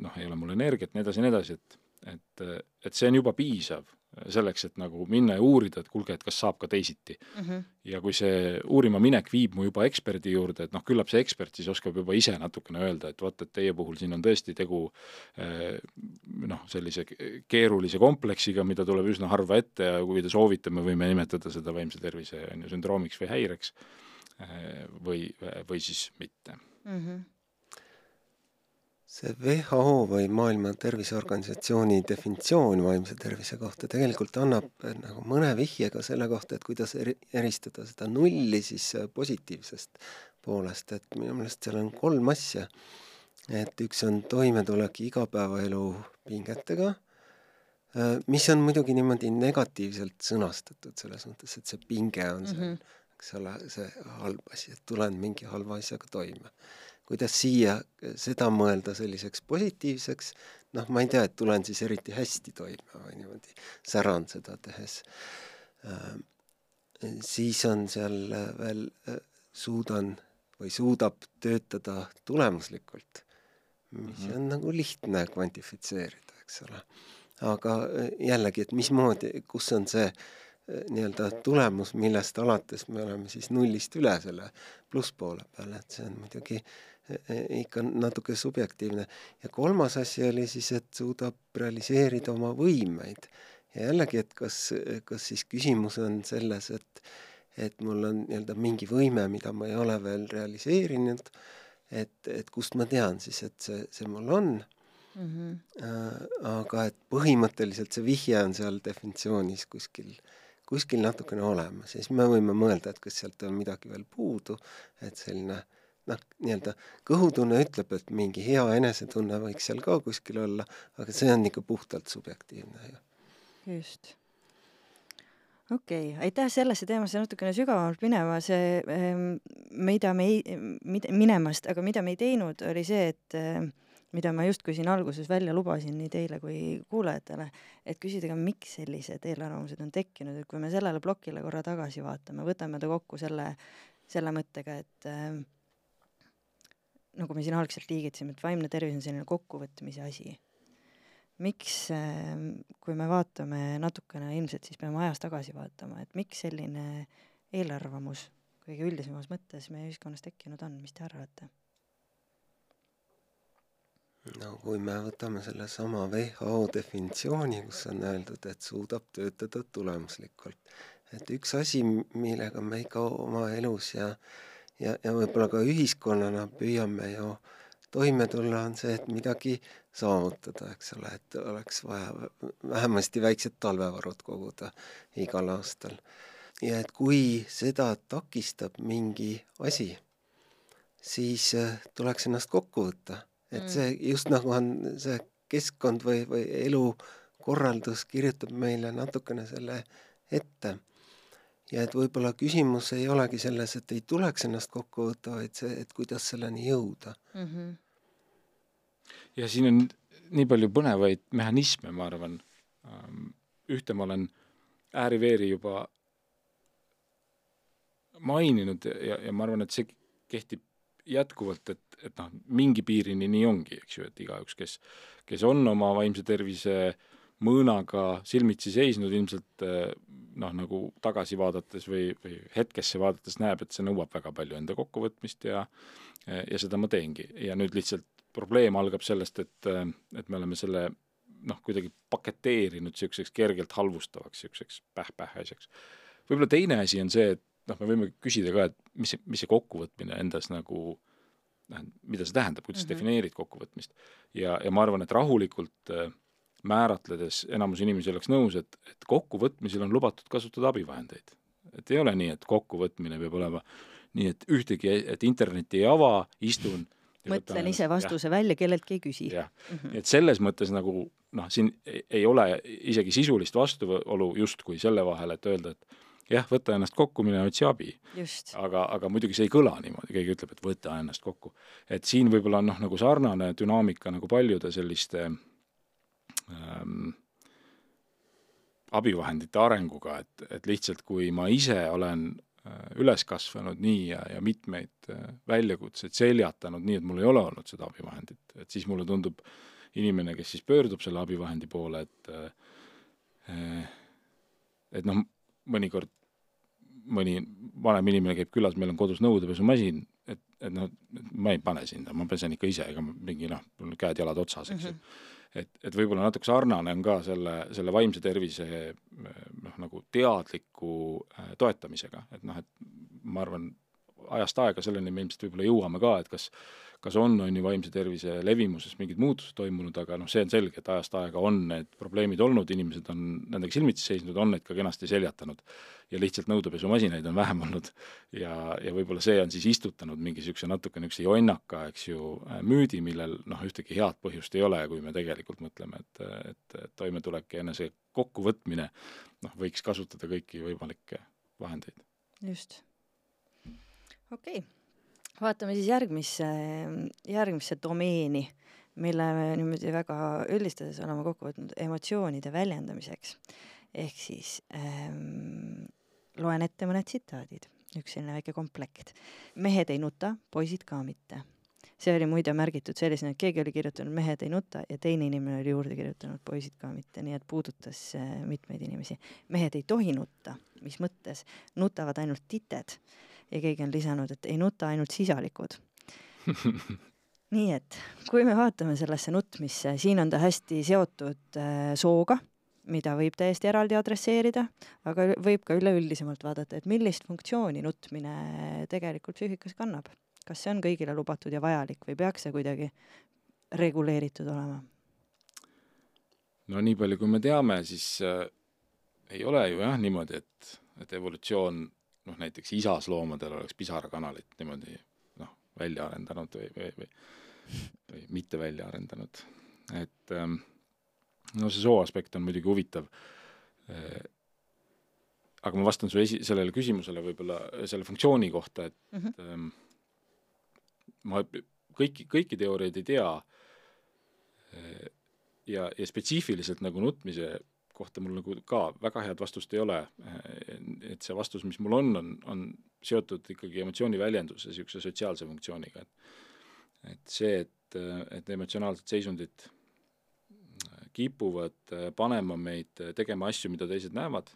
noh, ei ole mul energiat, nii edasi ja nii edasi, et et, et see on juba piisav selleks, et nagu minna ja uurida, et kuulge, et kas saab ka teisiti mm. -hmm. ja kui see uurima minek viib mu juba eksperdi juurde, et noh, küllap see ekspert siis oskab juba ise natukene öelda, et vot, et teie puhul siin on tõesti tegu eh, noh, sellise keerulise kompleksiga, mida tuleb üsna harva ette ja kui te soovite, me võime nimetada seda vaimse tervise on ju sündroomiks või häireks eh, või, või siis mitte mm. -hmm see WHO või Maailma Terviseorganisatsiooni definitsioon vaimse tervise kohta tegelikult annab eh, nagu mõne vihje ka selle kohta, et kuidas eri, eristada seda nulli siis eh, positiivsest poolest, et minu meelest seal on kolm asja. et üks on toimetulek igapäevaelu pingetega, eh, mis on muidugi niimoodi negatiivselt sõnastatud, selles mõttes, et see pinge on seal mm, -hmm. eks ole, see halb asi, et tulen mingi halva asjaga toime kuidas siia seda mõelda selliseks positiivseks, noh, ma ei tea, et tulen siis eriti hästi toime või niimoodi säran seda tehes. Äh, siis on seal veel, äh, suudan või suudab töötada tulemuslikult, mis mhm. on nagu lihtne kvantifitseerida, eks ole. aga jällegi, et mismoodi, kus on see nii-öelda tulemus, millest alates me oleme siis nullist üle selle plusspoole peal, et see on muidugi äh, ikka natuke subjektiivne. ja kolmas asi oli siis, et suudab realiseerida oma võimeid. ja jällegi, et kas, kas siis küsimus on selles, et et mul on nii-öelda mingi võime, mida ma ei ole veel realiseerinud, et, et kust ma tean siis, et see, see mul on mm. -hmm. aga et põhimõtteliselt see vihje on seal definitsioonis kuskil, kuskil natukene olemas ja siis me võime mõelda, et kas sealt on midagi veel puudu, et selline äh, noh, nii-öelda kõhutunne ütleb, et mingi hea enesetunne võiks seal ka kuskil olla, aga see on ikka puhtalt subjektiivne ju. just. okei okay., aitäh sellesse teemasse natukene sügavamalt minema, see, ehm, mida me ei, mida, minemast, aga mida me ei teinud, oli see, et ehm, mida ma justkui siin alguses välja lubasin nii teile kui kuulajatele, et küsida ka, miks sellised eelarvamused on tekkinud, et kui me sellele plokile korra tagasi vaatame, võtame ta kokku selle, selle mõttega, et äh, nagu me siin algselt liigitasime, et vaimne tervis on selline kokkuvõtmise asi. miks, ähm, kui me vaatame natukene, ilmselt siis peame ajas tagasi vaatama, et miks selline eelarvamus kõige üldisemas mõttes meie ühiskonnas tekkinud on, mis te arvate? no kui me võtame sellesama WHO definitsiooni, kus on öeldud, et suudab töötada tulemuslikult, et üks asi, millega me ikka oma elus ja ja, ja võib-olla ka ühiskonnana püüame ju toime tulla, on see, et midagi saavutada, eks ole, et oleks vaja vähemasti väiksed talvevarud koguda igal aastal. ja et kui seda takistab mingi asi, siis äh, tuleks ennast kokku võtta, et see mm. just nagu on see keskkond või, või elukorraldus kirjutab meile natukene selle ette ja et võib-olla küsimus ei olegi selles, et ei tuleks ennast kokku võtta, vaid see, et kuidas selleni jõuda mm. -hmm. ja siin on nii palju põnevaid mehhanisme, ma arvan. Ähm, ühte ma olen ääri-veeri juba maininud ja, ja ma arvan, et see kehtib jätkuvalt, et, et noh, mingi piirini nii ongi, eks ju, et igaüks, kes, kes on oma vaimse tervise mõõnaga silmitsi seisnud, ilmselt noh, nagu tagasi vaadates või, või hetkesse vaadates näeb, et see nõuab väga palju enda kokkuvõtmist ja ja seda ma teengi ja nüüd lihtsalt probleem algab sellest, et, et me oleme selle noh, kuidagi paketeerinud niisuguseks kergelt halvustavaks, niisuguseks päh-päh asjaks. võib-olla teine asi on see, et noh, me võime küsida ka, et mis see, mis see kokkuvõtmine endas nagu noh, mida see tähendab, kuidas mm -hmm. defineerid kokkuvõtmist. ja, ja ma arvan, et rahulikult äh, määratledes enamus inimesi oleks nõus, et, et kokkuvõtmisel on lubatud kasutada abivahendeid. et ei ole nii, et kokkuvõtmine peab olema nii, et ühtegi, et internetti ei ava, istun mõtlen ise vastuse ja. välja, kelleltki ei küsi. jah mm -hmm., et selles mõttes nagu noh, siin ei ole isegi sisulist vastuolu justkui selle vahel, et öelda, et jah, võta ennast kokku, mine otsi abi. aga, aga muidugi see ei kõla niimoodi, keegi ütleb, et võta ennast kokku. et siin võib-olla on noh, nagu sarnane dünaamika nagu paljude selliste ähm, abivahendite arenguga, et, et lihtsalt kui ma ise olen Äh, üles kasvanud nii ja, ja mitmeid äh, väljakutseid seljatanud nii, et mul ei ole olnud seda abivahendit, et siis mulle tundub inimene, kes siis pöördub selle abivahendi poole, et äh, et noh, mõnikord mõni vanem inimene käib külas, meil on kodus nõudepesumasin, et, et noh, ma ei pane sinna, ma pesen ikka ise, ega mingi noh, mul käed-jalad otsas, eks ju. Mm -hmm et, et võib-olla natuke sarnane on ka selle, selle vaimse tervise noh, nagu teadliku äh, toetamisega, et noh, et ma arvan, ajast aega selleni me ilmselt võib-olla jõuame ka, et kas kas on, on ju vaimse tervise levimuses mingid muutused toimunud, aga noh, see on selge, et ajast aega on need probleemid olnud, inimesed on nendega silmitsi seisnud, on neid ka kenasti seljatanud. ja lihtsalt nõudepesumasinaid on vähem olnud ja, ja võib-olla see on siis istutanud mingi niisuguse natuke niisuguse jonnaka, eks ju, müüdi, millel noh, ühtegi head põhjust ei ole, kui me tegelikult mõtleme, et, et, et toimetulek ja enese kokkuvõtmine noh, võiks kasutada kõiki võimalikke vahendeid. just. Okei okay vaatame siis järgmisse, järgmisse domeeni, mille me niimoodi väga üldistades oleme kokku võtnud emotsioonide väljendamiseks. ehk siis ähm, loen ette mõned tsitaadid, üks selline väike komplekt. mehed ei nuta, poisid ka mitte. see oli muide märgitud sellisena, et keegi oli kirjutanud mehed ei nuta ja teine inimene oli juurde kirjutanud poisid ka mitte, nii et puudutas äh, mitmeid inimesi. mehed ei tohi nutta, mis mõttes, nutavad ainult tited ja keegi on lisanud, et ei nuta ainult sisalikud nii et kui me vaatame sellesse nutmisse, siin on ta hästi seotud äh, sooga, mida võib täiesti eraldi adresseerida, aga võib ka üleüldisemalt vaadata, et millist funktsiooni nutmine tegelikult psüühikas kannab. kas see on kõigile lubatud ja vajalik või peaks see kuidagi reguleeritud olema? no nii palju, kui me teame, siis äh, ei ole ju jah niimoodi, et, et evolutsioon noh, näiteks isasloomadel oleks pisarakanalit niimoodi noh, välja arendanud või, või, või, või mitte välja arendanud. et ähm, no see soo aspekt on muidugi huvitav äh,. aga ma vastan su esi-, sellele küsimusele võib-olla selle funktsiooni kohta, et mm -hmm. ma kõiki, kõiki teooriaid ei tea äh, ja, ja spetsiifiliselt nagu nutmise kohta mul nagu ka väga head vastust ei ole, et see vastus, mis mul on, on, on seotud ikkagi emotsiooni väljenduse niisuguse sotsiaalse funktsiooniga, et et see, et, et emotsionaalsed seisundid kipuvad panema meid tegema asju, mida teised näevad,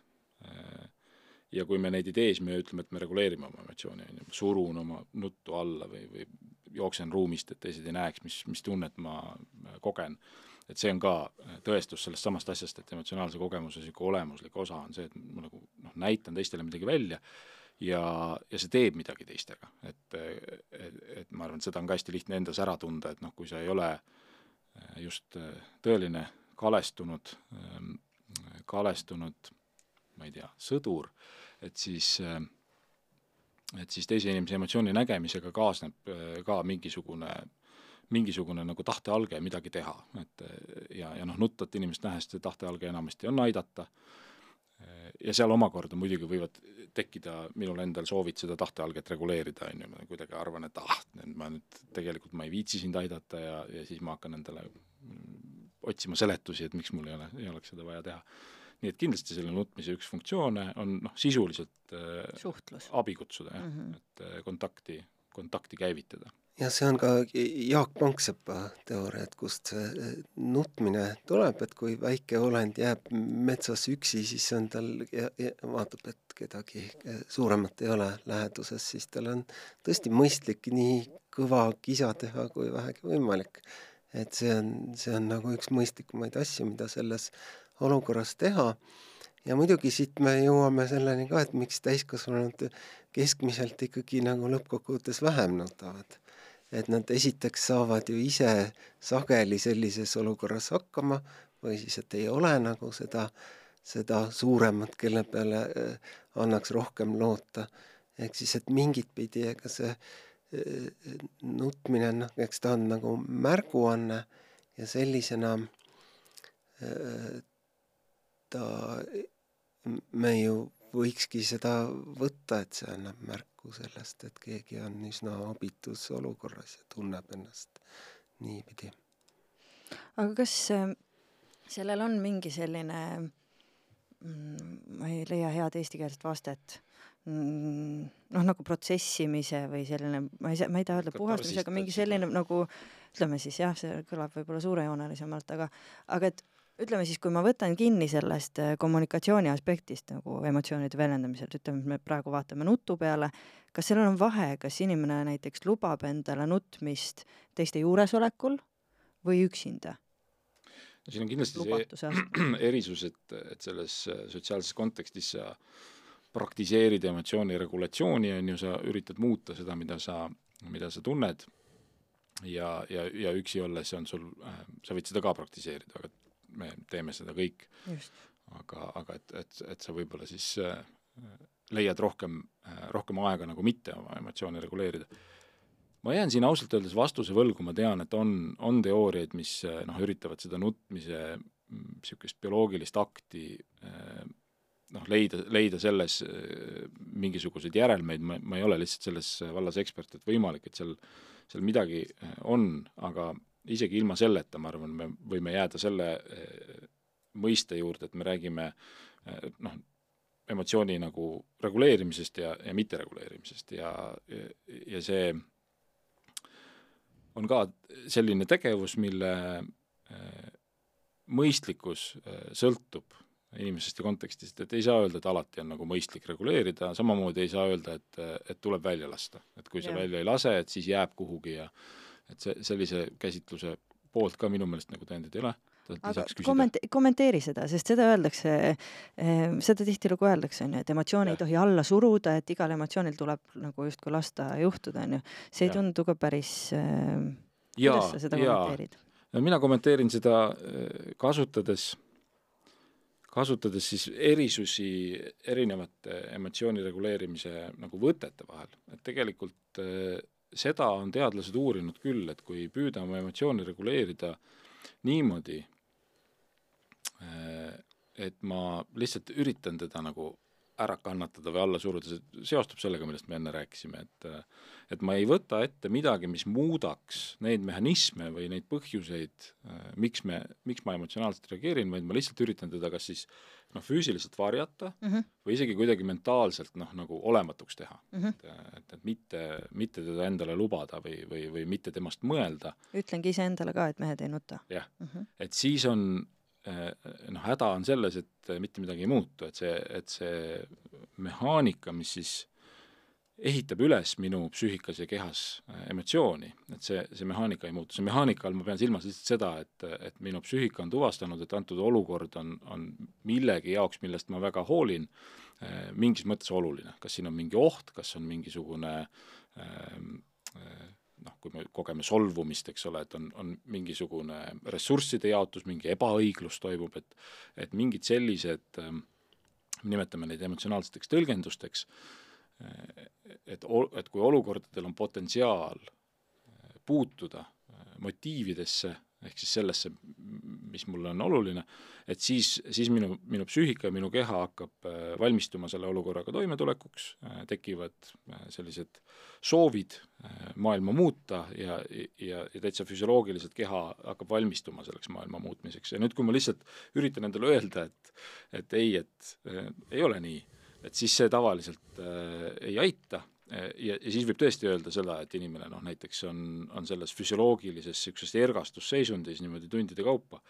ja kui me neid ei tee, siis me ütleme, et me reguleerime oma emotsioone, on ju, surun oma nuttu alla või, või jooksen ruumist, et teised ei näeks, mis, mis tunnet ma kogen et see on ka äh, tõestus sellest samast asjast, et emotsionaalse kogemuse niisugune olemuslik osa on see, et ma nagu noh, näitan teistele midagi välja ja, ja see teeb midagi teistega, et, et, et ma arvan, et seda on ka hästi lihtne endas ära tunda, et noh, kui sa ei ole just tõeline kalestunud, kalestunud ma ei tea, sõdur, et siis et siis teise inimese emotsiooni nägemisega kaasneb ka mingisugune mingisugune nagu tahtealge midagi teha, et ja, ja noh, nutvat inimest nähes see tahtealge enamasti on aidata, ja seal omakorda muidugi võivad tekkida minul endal soovid seda tahtealget reguleerida, on ju, ma kuidagi arvan, et ah, ma nüüd tegelikult ma ei viitsi sind aidata ja, ja siis ma hakkan endale otsima seletusi, et miks mul ei ole, ei oleks seda vaja teha. nii et kindlasti selle nutmise üks funktsioone on noh, sisuliselt äh, suhtlus, abi kutsuda jah. Mm, -hmm. et äh, kontakti, kontakti käivitada ja see on ka Jaak Panksepa teooria, et kust see äh, nutmine tuleb, et kui väike olend jääb metsas üksi, siis on tal ja, ja vaatab, et kedagi suuremat ei ole läheduses, siis tal on tõesti mõistlik nii kõva kisa teha, kui vähegi võimalik et see on, see on nagu üks mõistlikumaid asju, mida selles olukorras teha. ja muidugi siit me jõuame selleni ka, et miks täiskasvanud keskmiselt ikkagi nagu lõppkokkuvõttes vähem nutavad. Et nad esiteks saavad ju ise sageli sellises olukorras hakkama või siis, et ei ole nagu seda, seda suuremat, kelle peale äh, annaks rohkem loota. ehk siis, et mingit pidi, ega see nutmine, noh, eks ta on nagu märguanne ja sellisena äh, ta, me ju võikski seda võtta, et see annab märku sellest, et keegi on üsna abitus olukorras ja tunneb ennast niipidi. aga kas äh, sellel on mingi selline, mm, ma ei leia head eestikeelset vastet Mm, noh, nagu protsessimise või selline, ma ei saa, ma ei taha öelda puhastamise, aga mingi selline nagu ütleme siis jah, see kõlab võib-olla suurejoonelisemalt, aga aga et ütleme siis, kui ma võtan kinni sellest äh, kommunikatsiooni aspektist nagu emotsioonide väljendamisel, ütleme, et me praegu vaatame nutu peale, kas sellel on vahe, kas inimene näiteks lubab endale nutmist teiste juuresolekul või üksinda? no siin on kindlasti see erisus, et, et selles äh, sotsiaalses kontekstis sa praktiseerid emotsiooni regulatsiooni, on ju, sa üritad muuta seda, mida sa, mida sa tunned ja, ja, ja üksi olles on sul äh,, sa võid seda ka praktiseerida, aga me teeme seda kõik. aga, aga et, et, et sa võib-olla siis äh, leiad rohkem äh,, rohkem aega nagu mitte oma emotsioone reguleerida. ma jään siin ausalt öeldes vastuse võlgu, ma tean, et on, on teooriaid, mis äh, noh, üritavad seda nutmise niisugust bioloogilist akti noh, leida, leida selles mingisuguseid järelmeid, ma, ma ei ole lihtsalt selles vallas ekspert, et võimalik, et seal, seal midagi on, aga isegi ilma selleta, ma arvan, me võime jääda selle äh, mõiste juurde, et me räägime noh, emotsiooni nagu reguleerimisest ja, ja mittereguleerimisest ja, ja, ja see on ka selline tegevus, mille mõistlikkus sõltub inimesest ja kontekstist, et ei saa öelda, et alati on nagu mõistlik reguleerida, samamoodi ei saa öelda, et, et tuleb välja lasta. et kui sa ja. välja ei lase, et siis jääb kuhugi ja et see, sellise käsitluse poolt ka minu meelest nagu tõendeid ei ole. aga kommente-, kommenteeri seda, sest seda öeldakse eh,, seda tihtilugu öeldakse, on ju, et emotsioone ei tohi alla suruda, et igal emotsioonil tuleb nagu justkui lasta juhtuda, on ju. see ei ja. tundu ka päris eh,, kuidas sa seda kommenteerid? no mina kommenteerin seda eh, kasutades kasutades siis erisusi erinevate emotsiooni reguleerimise nagu võtete vahel, et tegelikult äh, seda on teadlased uurinud küll, et kui püüda oma emotsiooni reguleerida niimoodi, äh, et ma lihtsalt üritan teda nagu ära kannatada või alla suruda, see seostub sellega, millest me enne rääkisime, et et ma ei võta ette midagi, mis muudaks neid mehhanisme või neid põhjuseid, miks me, miks ma emotsionaalselt reageerin, vaid ma lihtsalt üritan teda kas siis noh, füüsiliselt varjata mm -hmm. või isegi kuidagi mentaalselt noh, nagu olematuks teha mm. -hmm. et, et, mitte, mitte teda endale lubada või, või, või mitte temast mõelda. ütlengi iseendale ka, et mehed ei nuta. jah mm -hmm., et siis on noh, häda on selles, et mitte midagi ei muutu, et see, et see mehaanika, mis siis ehitab üles minu psüühikas ja kehas äh, emotsiooni, et see, see mehaanika ei muutu, see mehaanika all ma pean silmas lihtsalt seda, et, et minu psüühika on tuvastanud, et antud olukord on, on millegi jaoks, millest ma väga hoolin, äh, mingis mõttes oluline, kas siin on mingi oht, kas on mingisugune äh, noh, kui me kogeme solvumist, eks ole, et on, on mingisugune ressursside jaotus, mingi ebaõiglus toimub, et et mingid sellised, ähm, nimetame neid emotsionaalseteks tõlgendusteks, et, et kui olukordadel on potentsiaal äh, puutuda äh, motiividesse, ehk siis sellesse, mis mulle on oluline, et siis, siis minu, minu psüühika ja minu keha hakkab äh, valmistuma selle olukorraga toimetulekuks, tekivad sellised soovid maailma muuta ja, ja, ja täitsa füsioloogiliselt keha hakkab valmistuma selleks maailma muutmiseks. Ja nüüd, kui ma lihtsalt üritan endale öelda, et et ei, et äh, ei ole nii et siis see tavaliselt äh, ei aita ja, ja siis võib tõesti öelda seda, et inimene noh, näiteks on, on selles füsioloogilises niisuguses ergastusseisundis niimoodi tundide kaupa.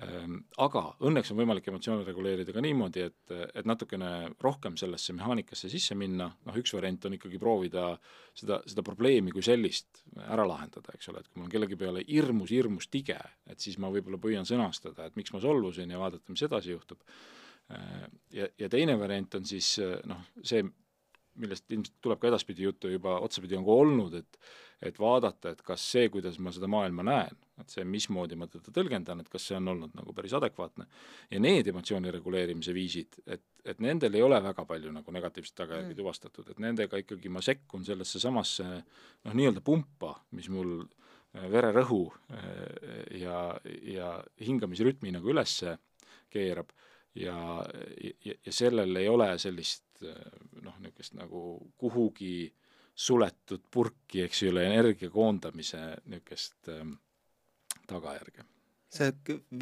Ähm,. Aga õnneks on võimalik emotsioone reguleerida ka niimoodi, et, et natukene rohkem sellesse mehaanikasse sisse minna, noh üks variant on ikkagi proovida seda, seda probleemi kui sellist ära lahendada, eks ole, et kui mul on kellegi peale hirmus, hirmus tige, et siis ma võib-olla püüan sõnastada, et miks ma solvusin ja vaadata, mis edasi juhtub. Äh, ja, ja teine variant on siis noh, see, millest ilmselt tuleb ka edaspidi juttu juba otsapidi on ka olnud, et et vaadata, et kas see, kuidas ma seda maailma näen, et see, mismoodi ma teda tõlgendan, et kas see on olnud nagu päris adekvaatne. ja need emotsiooni reguleerimise viisid, et, et nendel ei ole väga palju nagu negatiivseid tagajärgi mm. tuvastatud, et nendega ikkagi ma sekkun sellesse samasse noh, nii-öelda pumpa, mis mul äh, vererõhu ja, ja hingamisrütmi nagu üles keerab ja, ja, ja sellel ei ole sellist noh, niisugust nagu kuhugi suletud purki, eks ju, energia koondamise niisugust ähm, tagajärge. see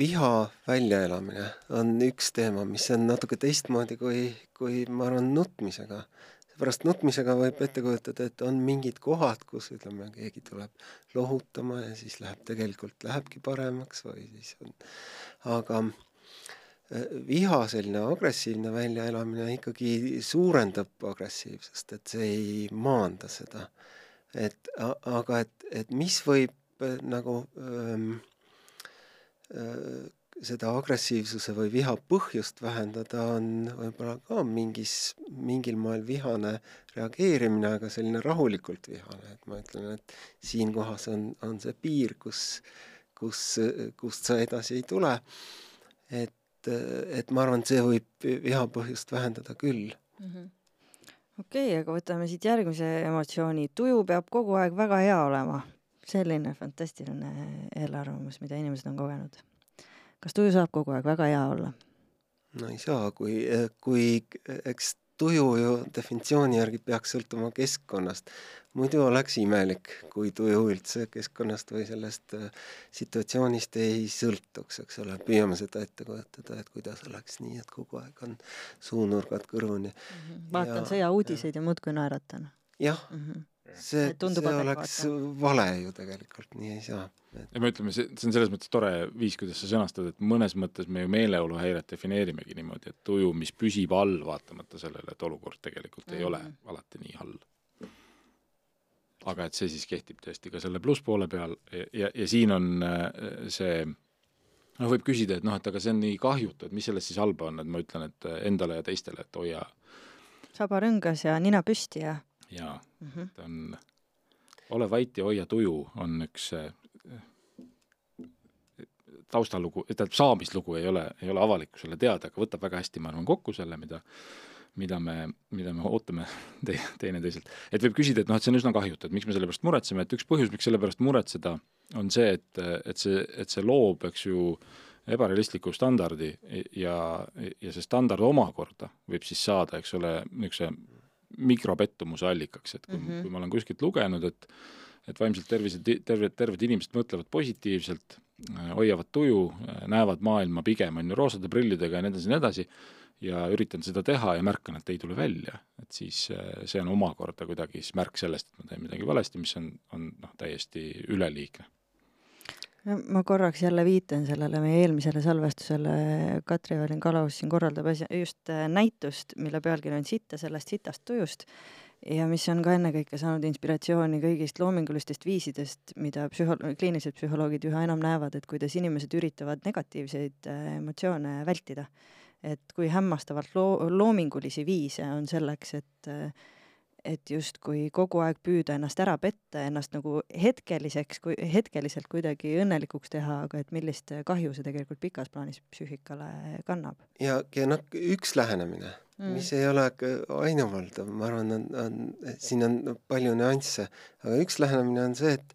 viha väljaelamine on üks teema, mis on natuke teistmoodi kui, kui ma arvan, nutmisega. seepärast nutmisega võib ette kujutada, et on mingid kohad, kus ütleme, keegi tuleb lohutama ja siis läheb, tegelikult lähebki paremaks või siis on, aga viha selline agressiivne väljaelamine ikkagi suurendab agressiivsust, et see ei maanda seda. et aga et, et mis võib äh, nagu ähm, äh, seda agressiivsuse või viha põhjust vähendada, on võib-olla ka mingis, mingil moel vihane reageerimine, aga selline rahulikult vihane, et ma ütlen, et siin kohas on, on see piir, kus, kus, kust sa edasi ei tule. et et, et ma arvan, et see võib viha põhjust vähendada küll mm. -hmm okei okay,, aga võtame siit järgmise emotsiooni, tuju peab kogu aeg väga hea olema. selline fantastiline eelarvamus, mida inimesed on kogenud. kas tuju saab kogu aeg väga hea olla? no ei saa, kui, kui eks tuju ju definitsiooni järgi peaks sõltuma keskkonnast. muidu oleks imelik, kui tuju üldse keskkonnast või sellest äh, situatsioonist ei sõltuks, eks ole, püüame seda ette kujutada, et kuidas oleks nii, et kogu aeg on suunurgad kõrvuni mm. -hmm. vaatan sõjauudiseid ja, ja muudkui naeratan. jah mm, -hmm. See, see oleks vale ju tegelikult, nii ei saa ja me ütleme, see, see on selles mõttes tore viis, kuidas sa sõnastad, et mõnes mõttes me ju meeleoluhäiret defineerimegi niimoodi, et tuju, mis püsib all, vaatamata sellele, et olukord tegelikult mm. ei ole mhm. alati nii halb. aga et see siis kehtib tõesti ka selle plusspoole peal ja, ja, ja siin on äh, see noh, võib küsida, et noh, et aga see on nii kahjutu, et mis selles siis halba on, et ma ütlen, et endale ja teistele, et hoia saba rõngas ja nina püsti ja jaa mm, -hmm. ta on ole vait ja hoia tuju on üks taustalugu, tähendab saamislugu ei ole, ei ole avalikkusele teada, aga võtab väga hästi, ma arvan, kokku selle, mida mida me, mida me ootame te, teineteiselt. et võib küsida, et noh, et see on üsna kahjutu, et miks me selle pärast muretseme, et üks põhjus, miks selle pärast muretseda, on see, et, et see, et see loob, eks ju, ebarealistliku standardi ja, ja see standard omakorda võib siis saada, eks ole, niisuguse mikropettumuse allikaks, et kui mm, -hmm. kui ma olen kuskilt lugenud, et et vaimselt tervised, terved, terved inimesed mõtlevad positiivselt, hoiavad tuju, näevad maailma pigem, on ju, roosade prillidega ja nii edasi ja nii edasi, ja üritan seda teha ja märkan, et ei tule välja. et siis see on omakorda kuidagi siis märk sellest, et ma teen midagi valesti, mis on, on noh, täiesti üleliigne. Ma korraks jälle viitan sellele meie eelmisele salvestusele, Katri Valin-Kalaus siin korraldab asja, just äh, näitust, mille pealkiri on Sitta sellest sitast tujust ja mis on ka ennekõike saanud inspiratsiooni kõigist loomingulistest viisidest, mida psühho-, kliinilised psühholoogid üha enam näevad, et kuidas inimesed üritavad negatiivseid äh, emotsioone vältida. et kui hämmastavalt loo-, loomingulisi viise on selleks, et äh, et justkui kogu aeg püüda ennast ära petta, ennast nagu hetkeliseks, kui hetkeliselt kuidagi õnnelikuks teha, aga et millist kahju see tegelikult pikas plaanis psüühikale kannab. ja, ja noh, üks lähenemine mm., mis ei ole ainuvaldav, ma arvan, on, on, siin on palju nüansse, aga üks lähenemine on see, et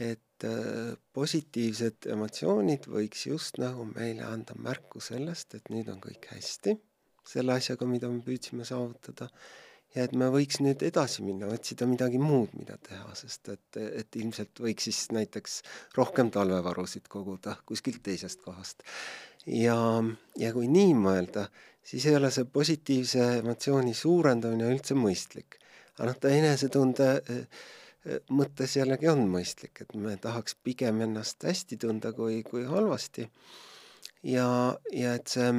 et äh, positiivsed emotsioonid võiks just nagu meile anda märku sellest, et nüüd on kõik hästi selle asjaga, mida me püüdsime saavutada ja et me võiks nüüd edasi minna, otsida midagi muud, mida teha, sest et, et ilmselt võiks siis näiteks rohkem talvevarusid koguda kuskilt teisest kohast. ja, ja kui nii mõelda, siis ei ole see positiivse emotsiooni suurendamine üldse mõistlik. aga noh, ta enesetunde eh, eh, mõttes jällegi on mõistlik, et me tahaks pigem ennast hästi tunda kui, kui halvasti. ja, ja et see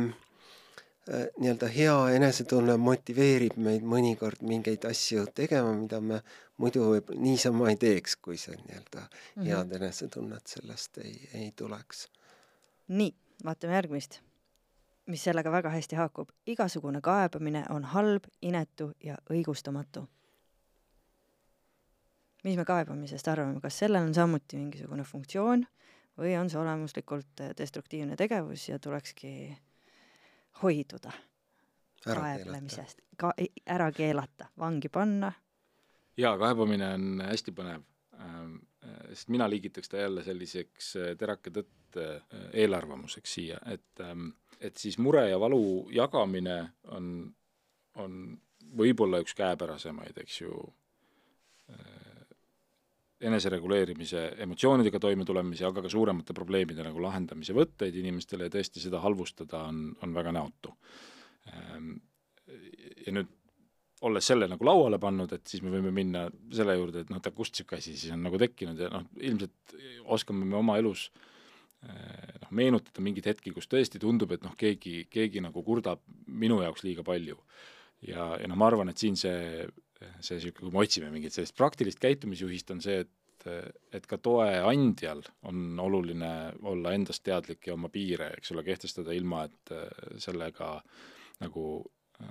nii-öelda hea enesetunne motiveerib meid mõnikord mingeid asju tegema, mida me muidu võib niisama ei teeks, kui see nii-öelda mm -hmm. head enesetunnet sellest ei, ei tuleks. nii, vaatame järgmist, mis sellega väga hästi haakub. igasugune kaebamine on halb, inetu ja õigustamatu. mis me kaebamisest arvame, kas sellel on samuti mingisugune funktsioon või on see olemuslikult destruktiivne tegevus ja tulekski hoiduda kaeblemisest, ka ära keelata, vangi panna. jaa, kaebamine on hästi põnev. Ähm,, sest mina liigitaks ta jälle selliseks äh, terake tõtt äh, eelarvamuseks siia, et ähm, et siis mure ja valu jagamine on, on võib-olla üks käepärasemaid, eks ju äh,, enesereguleerimise, emotsioonidega toimetulemise, aga ka suuremate probleemide nagu lahendamise võtteid inimestele ja tõesti seda halvustada on, on väga näotu. Ehm, ja nüüd olles selle nagu lauale pannud, et siis me võime minna selle juurde, et noh, et kust niisugune asi siis on nagu tekkinud ja noh, ilmselt oskame me oma elus eh, noh, meenutada mingeid hetki, kus tõesti tundub, et noh, keegi, keegi nagu kurdab minu jaoks liiga palju. ja, ja noh, ma arvan, et siin see see niisugune, kui me otsime mingit sellist praktilist käitumisjuhist, on see, et et ka toe andjal on oluline olla endast teadlik ja oma piire, eks ole, kehtestada ilma, et sellega nagu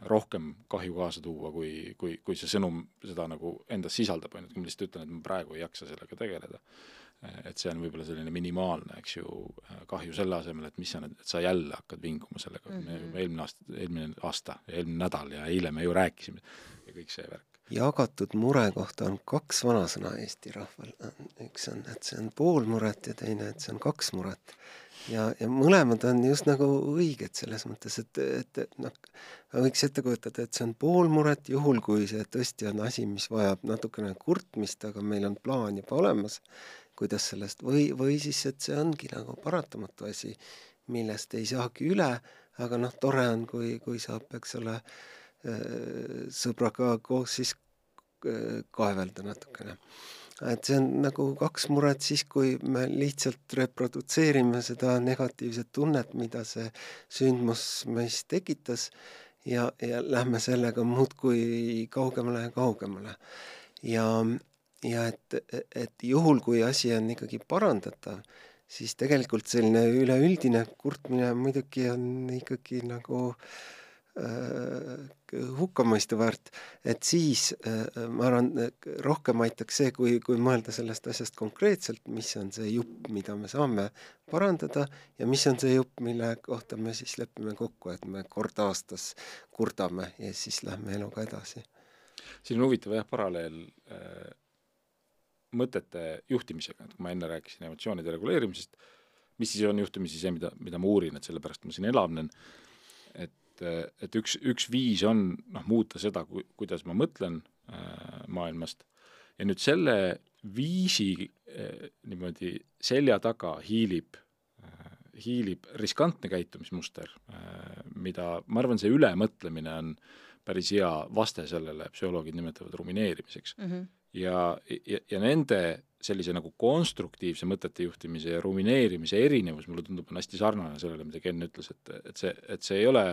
rohkem kahju kaasa tuua, kui, kui, kui see sõnum seda nagu endas sisaldab, on ju, et kui ma lihtsalt ütlen, et ma praegu ei jaksa sellega tegeleda et see on võib-olla selline minimaalne, eks ju, kahju selle asemel, et mis sa nüüd, et sa jälle hakkad vinguma sellega mm, -hmm. me eelmine aasta, eelmine aasta, eelmine nädal ja eile me ju rääkisime ja kõik see värk. Jagatud mure kohta on kaks vanasõna Eesti rahval, üks on, et see on pool muret ja teine, et see on kaks muret. Ja, ja mõlemad on just nagu õiged selles mõttes, et, et noh, võiks ette kujutada, et see on pool muret, juhul kui see tõesti on asi, mis vajab natukene kurtmist, aga meil on plaan juba olemas kuidas sellest või, või siis, et see ongi nagu paratamatu asi, millest ei saagi üle, aga noh, tore on, kui, kui saab, eks ole, äh, sõbraga koos siis äh, kaevelda natukene. et see on nagu kaks muret siis, kui me lihtsalt reprodutseerime seda negatiivset tunnet, mida see sündmus meis tekitas ja, ja lähme sellega muudkui kaugemale ja kaugemale. ja ja et, et juhul, kui asi on ikkagi parandatav, siis tegelikult selline üleüldine kurtmine muidugi on ikkagi nagu äh, hukkamõistu väärt, et siis äh, ma arvan, rohkem aitaks see, kui, kui mõelda sellest asjast konkreetselt, mis on see jupp, mida me saame parandada ja mis on see jupp, mille kohta me siis lepime kokku, et me kord aastas kurdame ja siis lähme eluga edasi. siin on huvitav jah, paralleel äh mõtete juhtimisega, et kui ma enne rääkisin emotsioonide reguleerimisest, mis siis on juhtumisi see, mida, mida ma uurin, et sellepärast ma siin elavnen, et, et üks, üks viis on noh, muuta seda, ku-, kuidas ma mõtlen äh, maailmast ja nüüd selle viisi äh, niimoodi selja taga hiilib äh,, hiilib riskantne käitumismuster äh,, mida ma arvan, see ülemõtlemine on päris hea vaste sellele, psühholoogid nimetavad rumineerimiseks mm. -hmm. ja, ja, ja nende sellise nagu konstruktiivse mõtete juhtimise ja rumineerimise erinevus, mulle tundub, on hästi sarnane sellele, mida Ken ütles, et, et see, et see ei ole,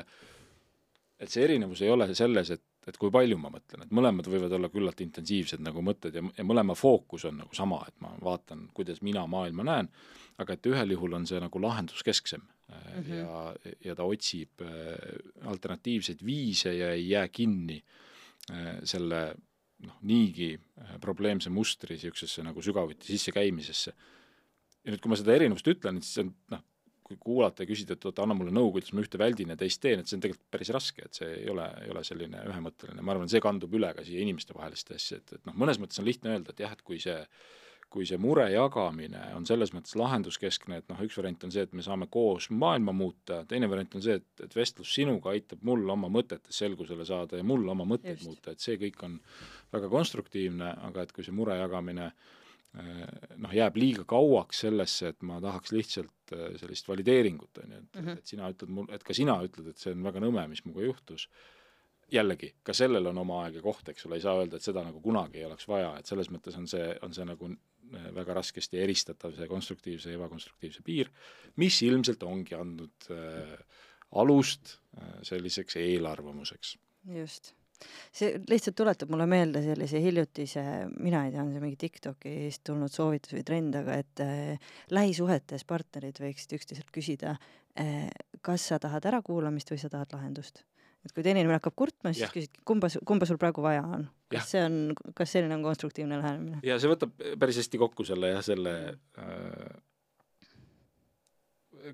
et see erinevus ei ole selles, et, et kui palju ma mõtlen, et mõlemad võivad olla küllalt intensiivsed nagu mõtted ja, ja mõlema fookus on nagu sama, et ma vaatan, kuidas mina maailma näen, aga et ühel juhul on see nagu lahenduskesksem mm -hmm. ja, ja ta otsib äh, alternatiivseid viise ja ei jää kinni äh, selle noh, niigi äh, probleemse mustri niisugusesse nagu sügavuti sissekäimisesse. ja nüüd, kui ma seda erinevust ütlen, siis on noh, kui kuulata ja küsida, et oota, anna mulle nõu, kuidas ma ühte väldin ja teist teen, et see on tegelikult päris raske, et see ei ole, ei ole selline ühemõtteline, ma arvan, see kandub üle ka siia inimestevaheliste asja, et, et noh, mõnes mõttes on lihtne öelda, et jah, et kui see kui see mure jagamine on selles mõttes lahenduskeskne, et noh, üks variant on see, et me saame koos maailma muuta, teine variant on see, et, et vestlus sinuga aitab mul oma mõtetes selgusele saada ja mul oma mõtteid Just. muuta, et see kõik on väga konstruktiivne, aga et kui see mure jagamine eh, noh, jääb liiga kauaks sellesse, et ma tahaks lihtsalt eh, sellist valideeringut, on ju, et mm, -hmm. et sina ütled mul, et ka sina ütled, et see on väga nõme, mis minuga juhtus, jällegi, ka sellel on oma aeg ja koht, eks ole, ei saa öelda, et seda nagu kunagi ei oleks vaja, et selles mõttes on see, on see nagu eh, väga raskesti eristatav, see konstruktiivse ja ebakonstruktiivse piir, mis ilmselt ongi andnud äh, alust äh, selliseks eelarvamuseks. just see lihtsalt tuletab mulle meelde sellise hiljutise, mina ei tea, on see mingi TikTokist tulnud soovitus või trend, aga et äh, lähisuhetes partnerid võiksid üksteiselt küsida äh,, kas sa tahad ärakuulamist või sa tahad lahendust. et kui teine inimene hakkab kurtma, siis küsid, kumba, kumba sul praegu vaja on. kas see on, kas selline on konstruktiivne lähenemine? ja see võtab päris hästi kokku selle jah, selle äh,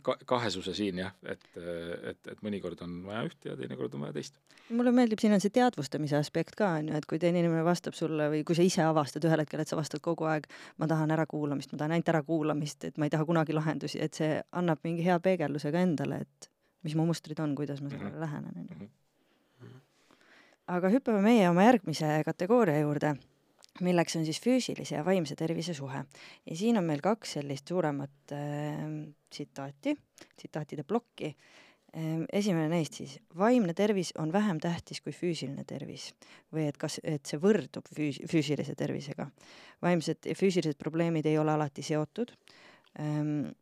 ka-, kahesuse siin jah, et, et, et mõnikord on vaja ühte ja teinekord on vaja teist. mulle meeldib, siin on see teadvustamise aspekt ka, on ju, et kui teine inimene vastab sulle või kui sa ise avastad ühel hetkel, et sa vastad kogu aeg, ma tahan ärakuulamist, ma tahan ainult ärakuulamist, et ma ei taha kunagi lahendusi, et see annab mingi hea peegelduse ka endale, et mis mu mustrid on, kuidas ma sellele mm -hmm. lähenen, on ju. Mhm. aga hüppame meie oma järgmise kategooria juurde milleks on siis füüsilise ja vaimse tervise suhe. ja siin on meil kaks sellist suuremat äh, tsitaati, tsitaatide plokki äh,. esimene neist siis, vaimne tervis on vähem tähtis kui füüsiline tervis või et kas, et see võrdub füüs-, füüsilise tervisega. vaimsed ja füüsilised probleemid ei ole alati seotud ähm,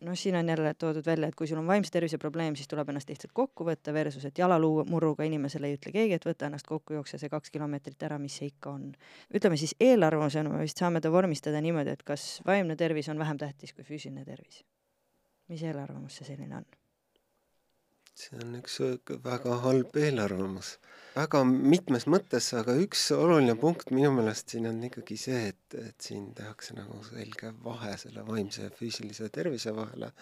noh, siin on jälle toodud välja, et kui sul on vaimse tervise probleem, siis tuleb ennast lihtsalt kokku võtta versus, et jalalumurruga inimesele ei ütle keegi, et võta ennast kokku, jookse see kaks kilomeetrit ära, mis see ikka on. ütleme siis eelarvamusena me vist saame ta vormistada niimoodi, et kas vaimne tervis on vähem tähtis kui füüsiline tervis. mis eelarvamus see selline on? See on üks väga halb eelarvamus väga mitmes mõttes, aga üks oluline punkt minu meelest siin on ikkagi see, et, et siin tehakse nagu selge vahe selle vaimse ja füüsilise tervise vahele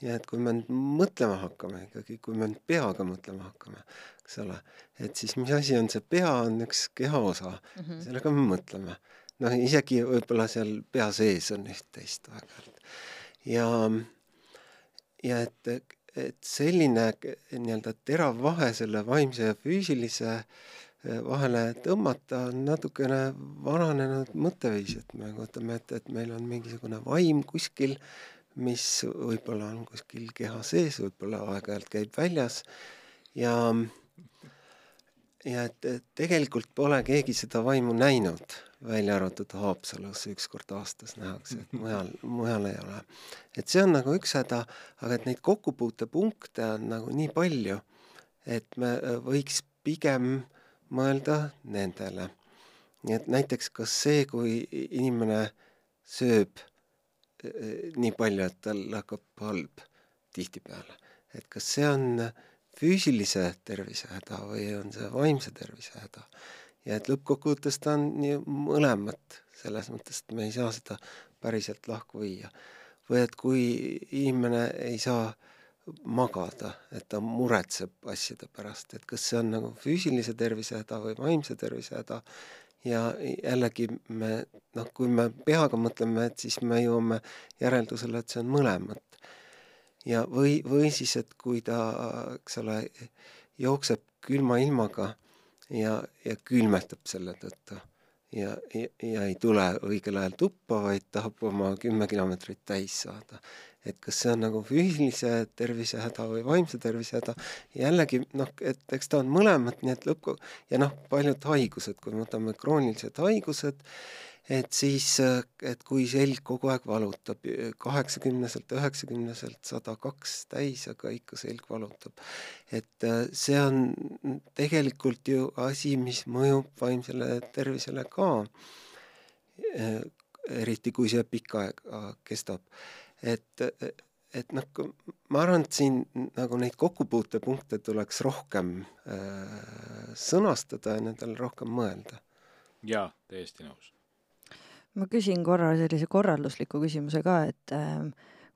ja et kui me nüüd mõtlema hakkame ikkagi, kui me nüüd peaga mõtlema hakkame, eks ole, et siis mis asi on see pea, on üks kehaosa mm, -hmm. sellega me mõtleme. noh, isegi võib-olla seal pea sees on üht-teist aeg-ajalt. ja, ja et et selline nii-öelda terav vahe selle vaimse ja füüsilise eh, vahele tõmmata on natukene vananenud mõtteviis, et me kujutame ette, et meil on mingisugune vaim kuskil, mis võib-olla on kuskil keha sees, võib-olla aeg-ajalt käib väljas ja ja et, et tegelikult pole keegi seda vaimu näinud, välja arvatud Haapsalus üks kord aastas nähakse, et mujal, mujal ei ole. et see on nagu üks häda, aga et neid kokkupuutepunkte on nagu nii palju, et me äh, võiks pigem mõelda nendele. nii et näiteks kas see, kui inimene sööb äh, nii palju, et tal hakkab halb tihtipeale, et kas see on füüsilise tervise häda või on see vaimse tervise häda. Ja et lõppkokkuvõttes ta on ju mõlemat, selles mõttes, et me ei saa seda päriselt lahku viia. või et kui inimene ei saa magada, et ta muretseb asjade pärast, et kas see on nagu füüsilise tervise häda või vaimse tervise häda. Ja jällegi me noh, kui me peaga mõtleme, et siis me jõuame järeldusele, et see on mõlemat. Ja või, või siis, et kui ta, eks ole, jookseb külma ilmaga ja, ja külmetab selle tõttu ja, ja, ja ei tule õigel ajal tuppa, vaid tahab oma kümme kilomeetrit täis saada. Et kas see on nagu füüsilise tervise häda või vaimse tervise häda, jällegi noh, et eks ta on mõlemat, nii et lõppko- ja noh, paljud haigused, kui me võtame kroonilised haigused, et siis, et kui selg kogu aeg valutab, kaheksakümneselt, üheksakümneselt, sada kaks täis, aga ikka selg valutab. et see on tegelikult ju asi, mis mõjub vaimsele tervisele ka, eriti kui see pikka aega kestab. Et, et noh, ma arvan, et siin nagu neid kokkupuutepunkte tuleks rohkem äh, sõnastada ja nendele rohkem mõelda. jaa, täiesti nõus ma küsin korra sellise korraldusliku küsimuse ka, et äh,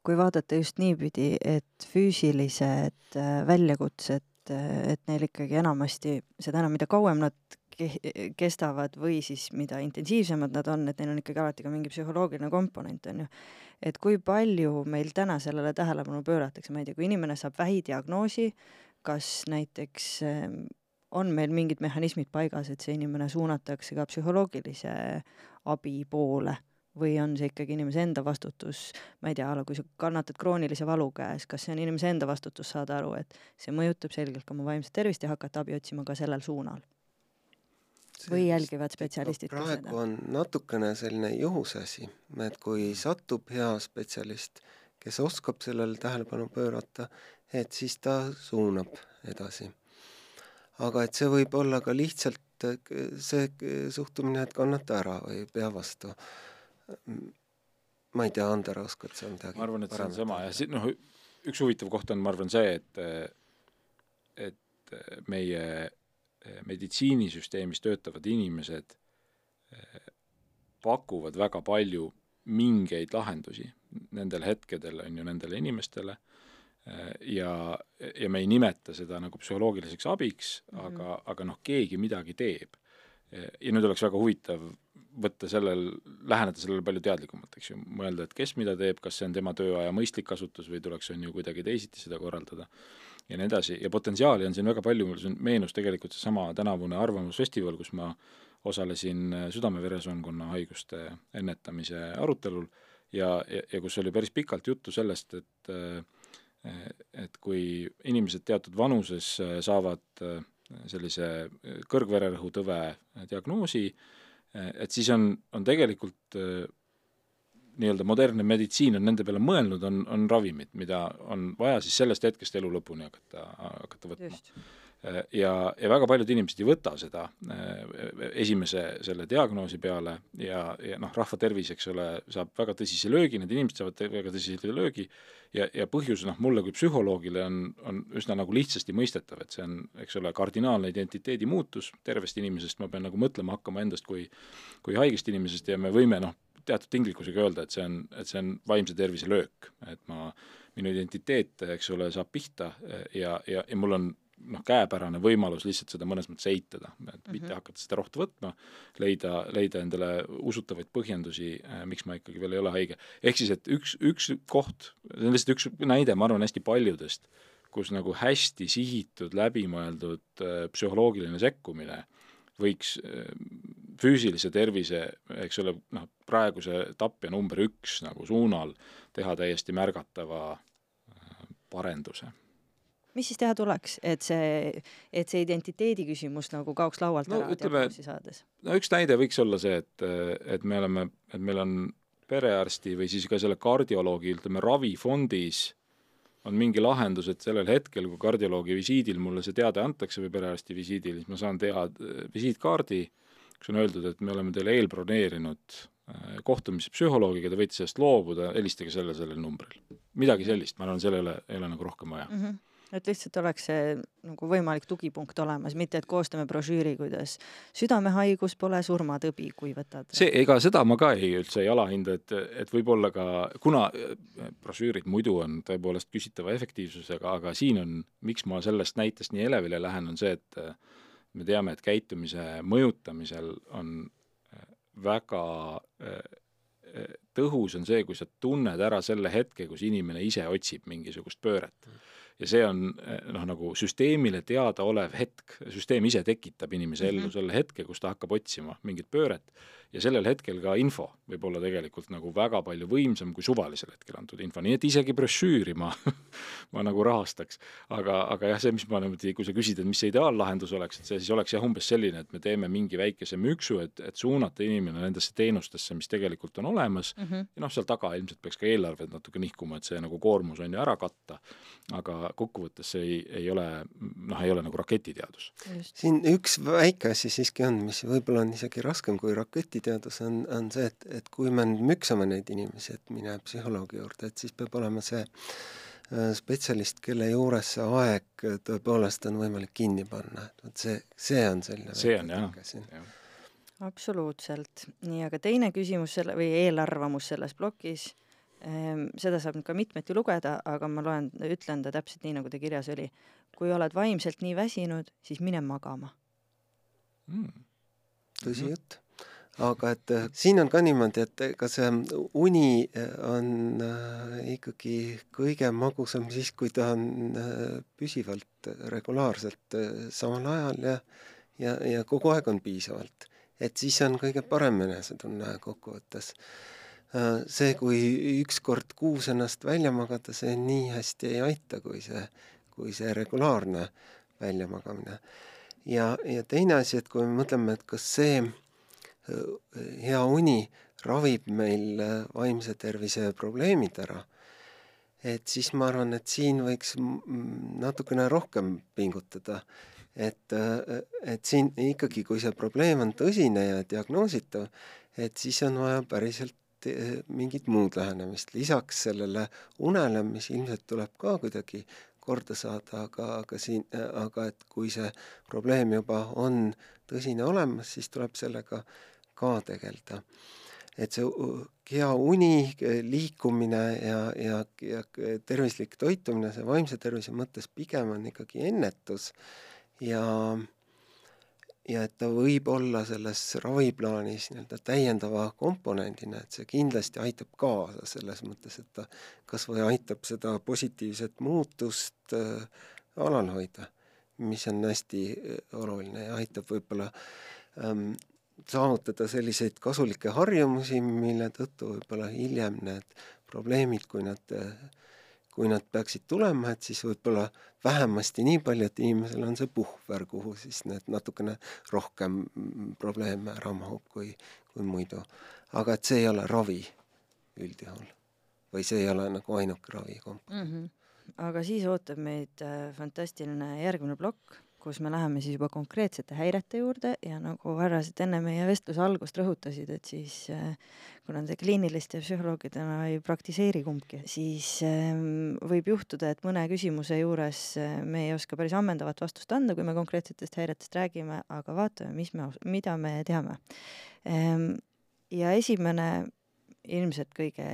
kui vaadata just niipidi, et füüsilised äh, väljakutsed äh,, et neil ikkagi enamasti, seda enam, mida kauem nad ke kestavad või siis mida intensiivsemad nad on, et neil on ikkagi alati ka mingi psühholoogiline komponent, on ju. Et kui palju meil täna sellele tähelepanu pööratakse, ma ei tea, kui inimene saab vähidiagnoosi, kas näiteks äh, on meil mingid mehhanismid paigas, et see inimene suunatakse ka psühholoogilise abi poole või on see ikkagi inimese enda vastutus, ma ei tea, kui sa kannatad kroonilise valu käes, kas see on inimese enda vastutus saada aru, et see mõjutab selgelt ka mu vaimset tervist ja hakata abi otsima ka sellel suunal? Või jälgivad spetsialistid ka seda? praegu on natukene selline juhuse asi, et kui satub hea spetsialist, kes oskab sellele tähelepanu pöörata, et siis ta suunab edasi. aga et see võib olla ka lihtsalt see suhtumine, et kannata ära või ei pea vastu. ma ei tea, Ander, oskad sa midagi ma arvan, et see on sama ja si-, noh, üks huvitav koht on, ma arvan, see, et et meie meditsiinisüsteemis töötavad inimesed pakuvad väga palju mingeid lahendusi nendel hetkedel, on ju, nendele inimestele ja, ja me ei nimeta seda nagu psühholoogiliseks abiks mm, -hmm. aga, aga noh, keegi midagi teeb. ja nüüd oleks väga huvitav võtta sellel, läheneda sellele palju teadlikumalt, eks ju, mõelda, et kes mida teeb, kas see on tema tööaja mõistlik kasutus või tuleks, on ju, kuidagi teisiti seda korraldada ja nii edasi, ja potentsiaali on siin väga palju, mul siin meenus tegelikult seesama tänavune Arvamusfestival, kus ma osalesin südame-veresoonkonna haiguste ennetamise arutelul. Ja, ja, ja kus oli päris pikalt juttu sellest, et äh, et kui inimesed teatud vanuses äh, saavad äh, sellise äh, kõrgvererõhutõve diagnoosi, et siis on, on tegelikult nii-öelda modernne meditsiin on nende peale mõelnud, on, on ravimid, mida on vaja siis sellest hetkest elu lõpuni hakata, hakata võtma. ja, ja väga paljud inimesed ei võta seda esimese selle diagnoosi peale ja, ja noh, rahva tervis, eks ole, saab väga tõsise löögi, need inimesed saavad väga tõsise löögi ja, ja põhjus noh, mulle kui psühholoogile on, on üsna nagu lihtsasti mõistetav, et see on, eks ole, kardinaalne identiteedi muutus, tervest inimesest ma pean nagu mõtlema hakkama endast kui kui haigest inimesest ja me võime noh, teatud tinglikkusega öelda, et see on, et see on vaimse tervise löök, et ma, minu identiteet, eks ole, saab pihta ja, ja, ja mul on noh, käepärane võimalus lihtsalt seda mõnes mõttes eitada, et mm -hmm. mitte hakata seda rohtu võtma, leida, leida endale usutavaid põhjendusi äh,, miks ma ikkagi veel ei ole haige. ehk siis, et üks, üks koht, see on lihtsalt üks näide, ma arvan, hästi paljudest, kus nagu hästi sihitud, läbimõeldud äh, psühholoogiline sekkumine võiks füüsilise tervise, eks ole, noh, praeguse tapja number üks nagu suunal teha täiesti märgatava äh, parenduse mis siis teha tuleks, et see, et see identiteedi küsimus nagu kaoks laualt no, ära diagnoosi saades? no üks näide võiks olla see, et, et me oleme, et meil on perearsti või siis ka selle kardioloogi, ütleme, ravifondis on mingi lahendus, et sellel hetkel, kui kardioloogi visiidil mulle see teade antakse või perearsti visiidil, siis ma saan teha visiitkaardi, kus on öeldud, et me oleme teile eelbroneerinud äh, kohtumise psühholoogiga, te võite sellest loobuda, helistage sellel, sellel numbril. midagi sellist, ma arvan, sellele ei ole nagu rohkem vaja mm. -hmm et lihtsalt oleks see nagu võimalik tugipunkt olemas, mitte et koostame brošüüri, kuidas südamehaigus pole surmatõbi, kui võtad. see, ega seda ma ka ei üldse ei alahinda, et, et võib-olla ka, kuna äh, brošüürid muidu on tõepoolest küsitava efektiivsusega, aga siin on, miks ma sellest näitest nii elevile lähen, on see, et äh, me teame, et käitumise mõjutamisel on äh, väga tõhus on see, kui sa tunned ära selle hetke, kus inimene ise otsib mingisugust pööret. Ja see on noh, nagu süsteemile teadaolev hetk, süsteem ise tekitab inimese ellu -hmm. selle hetke, kus ta hakkab otsima mingit pööret ja sellel hetkel ka info võib olla tegelikult nagu väga palju võimsam kui suvalisel hetkel antud info, nii et isegi brošüüri ma ma nagu rahastaks. aga, aga jah, see, mis ma niimoodi, kui sa küsid, et mis see ideaallahendus oleks, et see siis oleks jah, umbes selline, et me teeme mingi väikese müksu, et, et suunata inimene nendesse teenustesse, mis tegelikult on olemas mm, -hmm. ja noh, seal taga ilmselt peaks ka eelarved natuke nihkuma, et see nagu koormus on ju ära katta, aga kokkuvõttes see ei, ei ole noh, ei ole nagu raketiteadus. siin üks väike asi siiski on, mis võib-olla on isegi raskem kui raketid, eriteadus on, on see, et, et kui me nüüd müksame neid inimesi, et mine psühholoogi juurde, et siis peab olema see äh, spetsialist, kelle juures see aeg tõepoolest on võimalik kinni panna, et vot see, see on selline see on jah, jah. absoluutselt, nii, aga teine küsimus selle või eelarvamus selles plokis ehm,, seda saab nüüd ka mitmeti lugeda, aga ma loen, ütlen ta täpselt nii, nagu ta kirjas oli. kui oled vaimselt nii väsinud, siis mine magama. Mm.. tõsi jutt aga et äh, siin on ka niimoodi, et ega see uni äh, on äh, ikkagi kõige magusam siis, kui ta on püsivalt, regulaarselt samal ajal ja ja, ja kogu aeg on piisavalt. et siis on kõige parem enesetunne kokkuvõttes. see, kui üks kord kuus ennast välja magada, see nii hästi ei aita, kui see, kui see regulaarne väljamagamine. ja, ja teine asi, et kui me mõtleme, et kas see hea uni ravib meil äh, vaimse tervise probleemid ära, et siis ma arvan, et siin võiks natukene rohkem pingutada. et, äh, et siin ikkagi, kui see probleem on tõsine ja diagnoositav, et siis on vaja päriselt äh, mingit muud lähenemist, lisaks sellele unele, mis ilmselt tuleb ka kuidagi korda saada, aga, aga siin, aga et kui see probleem juba on tõsine olemas, siis tuleb sellega ka tegeleda. et see hea uni, liikumine ja, ja, ja tervislik toitumine, see vaimse tervise mõttes pigem on ikkagi ennetus ja ja et ta võib olla selles raviplaanis nii-öelda täiendava komponendina, et see kindlasti aitab kaasa selles mõttes, et ta kas või aitab seda positiivset muutust äh, alal hoida, mis on hästi äh, oluline ja aitab võib-olla ähm, saavutada selliseid kasulikke harjumusi, mille tõttu võib-olla hiljem need probleemid, kui nad, kui nad peaksid tulema, et siis võib-olla vähemasti nii palju, et inimesel on see puhver, kuhu siis need natukene rohkem probleeme ära mahub kui, kui muidu. aga et see ei ole ravi üldjuhul või see ei ole nagu ainuke ravikomponent mm. -hmm. aga siis ootab meid äh, fantastiline järgmine plokk kus me läheme siis juba konkreetsete häirete juurde ja nagu härrased enne meie vestluse algust rõhutasid, et siis äh, kuna te kliiniliste psühholoogidena ei praktiseeri kumbki, siis ähm, võib juhtuda, et mõne küsimuse juures äh, me ei oska päris ammendavat vastust anda, kui me konkreetsetest häiretest räägime, aga vaatame, mis me, mida me teame. Ähm, ja esimene ilmselt kõige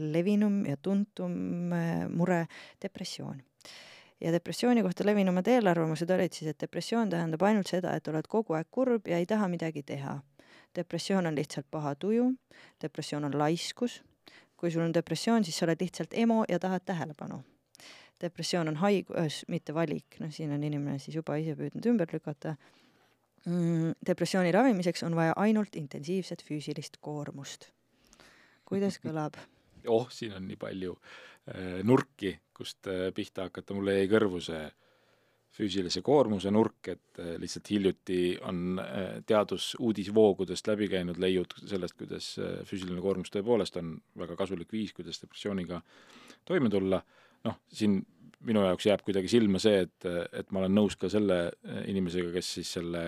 levinum ja tuntum äh, mure, depressioon ja depressiooni kohta levinumad eelarvamused olid siis, et depressioon tähendab ainult seda, et oled kogu aeg kurb ja ei taha midagi teha. depressioon on lihtsalt paha tuju, depressioon on laiskus, kui sul on depressioon, siis sa oled lihtsalt emo ja tahad tähelepanu. depressioon on haigus, mitte valik, noh, siin on inimene siis juba ise püüdnud ümber lükata mm,. depressiooni ravimiseks on vaja ainult intensiivset füüsilist koormust. kuidas kõlab? oh, siin on nii palju nurki, kust äh, pihta hakata, mulle jäi kõrvu see füüsilise koormuse nurk, et äh, lihtsalt hiljuti on teadus uudisvoogudest läbi käinud leiud sellest, kuidas füüsiline koormus tõepoolest on väga kasulik viis, kuidas depressiooniga toime tulla, noh, siin minu jaoks jääb kuidagi silma see, et, et ma olen nõus ka selle inimesega, kes siis selle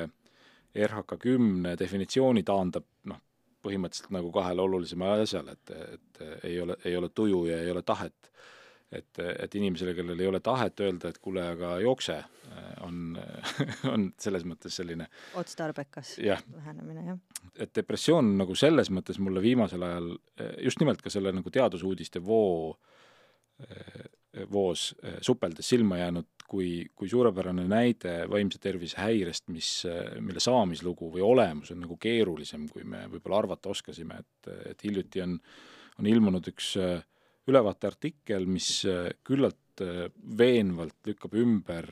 RHK kümne definitsiooni taandab, noh, põhimõtteliselt nagu kahele olulisemale asjale, et, et ei ole, ei ole tuju ja ei ole tahet. et, et inimesele, kellel ei ole tahet öelda, et kuule, aga jookse, on, on selles mõttes selline otstarbekas lähenemine, jah. et depressioon nagu selles mõttes mulle viimasel ajal just nimelt ka selle nagu teadusuudiste voo, voos supeldes silma jäänud kui, kui suurepärane näide vaimse tervise häirest, mis, mille saamislugu või olemus on nagu keerulisem, kui me võib-olla arvata oskasime, et, et hiljuti on, on ilmunud üks ülevaateartikkel, mis küllalt veenvalt lükkab ümber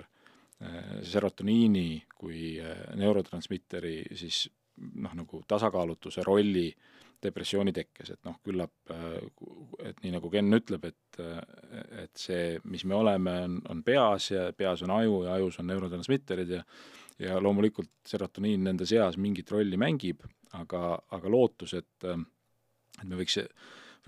serotoniini kui neurotransmitteri siis noh, nagu tasakaalutuse rolli depressiooni tekkes, et noh, küllap, et nii nagu Ken ütleb, et, et see, mis me oleme, on, on peas ja peas on aju ja ajus on neurotransmitterid ja ja loomulikult serotoniin nende seas mingit rolli mängib, aga, aga lootus, et et me võiks,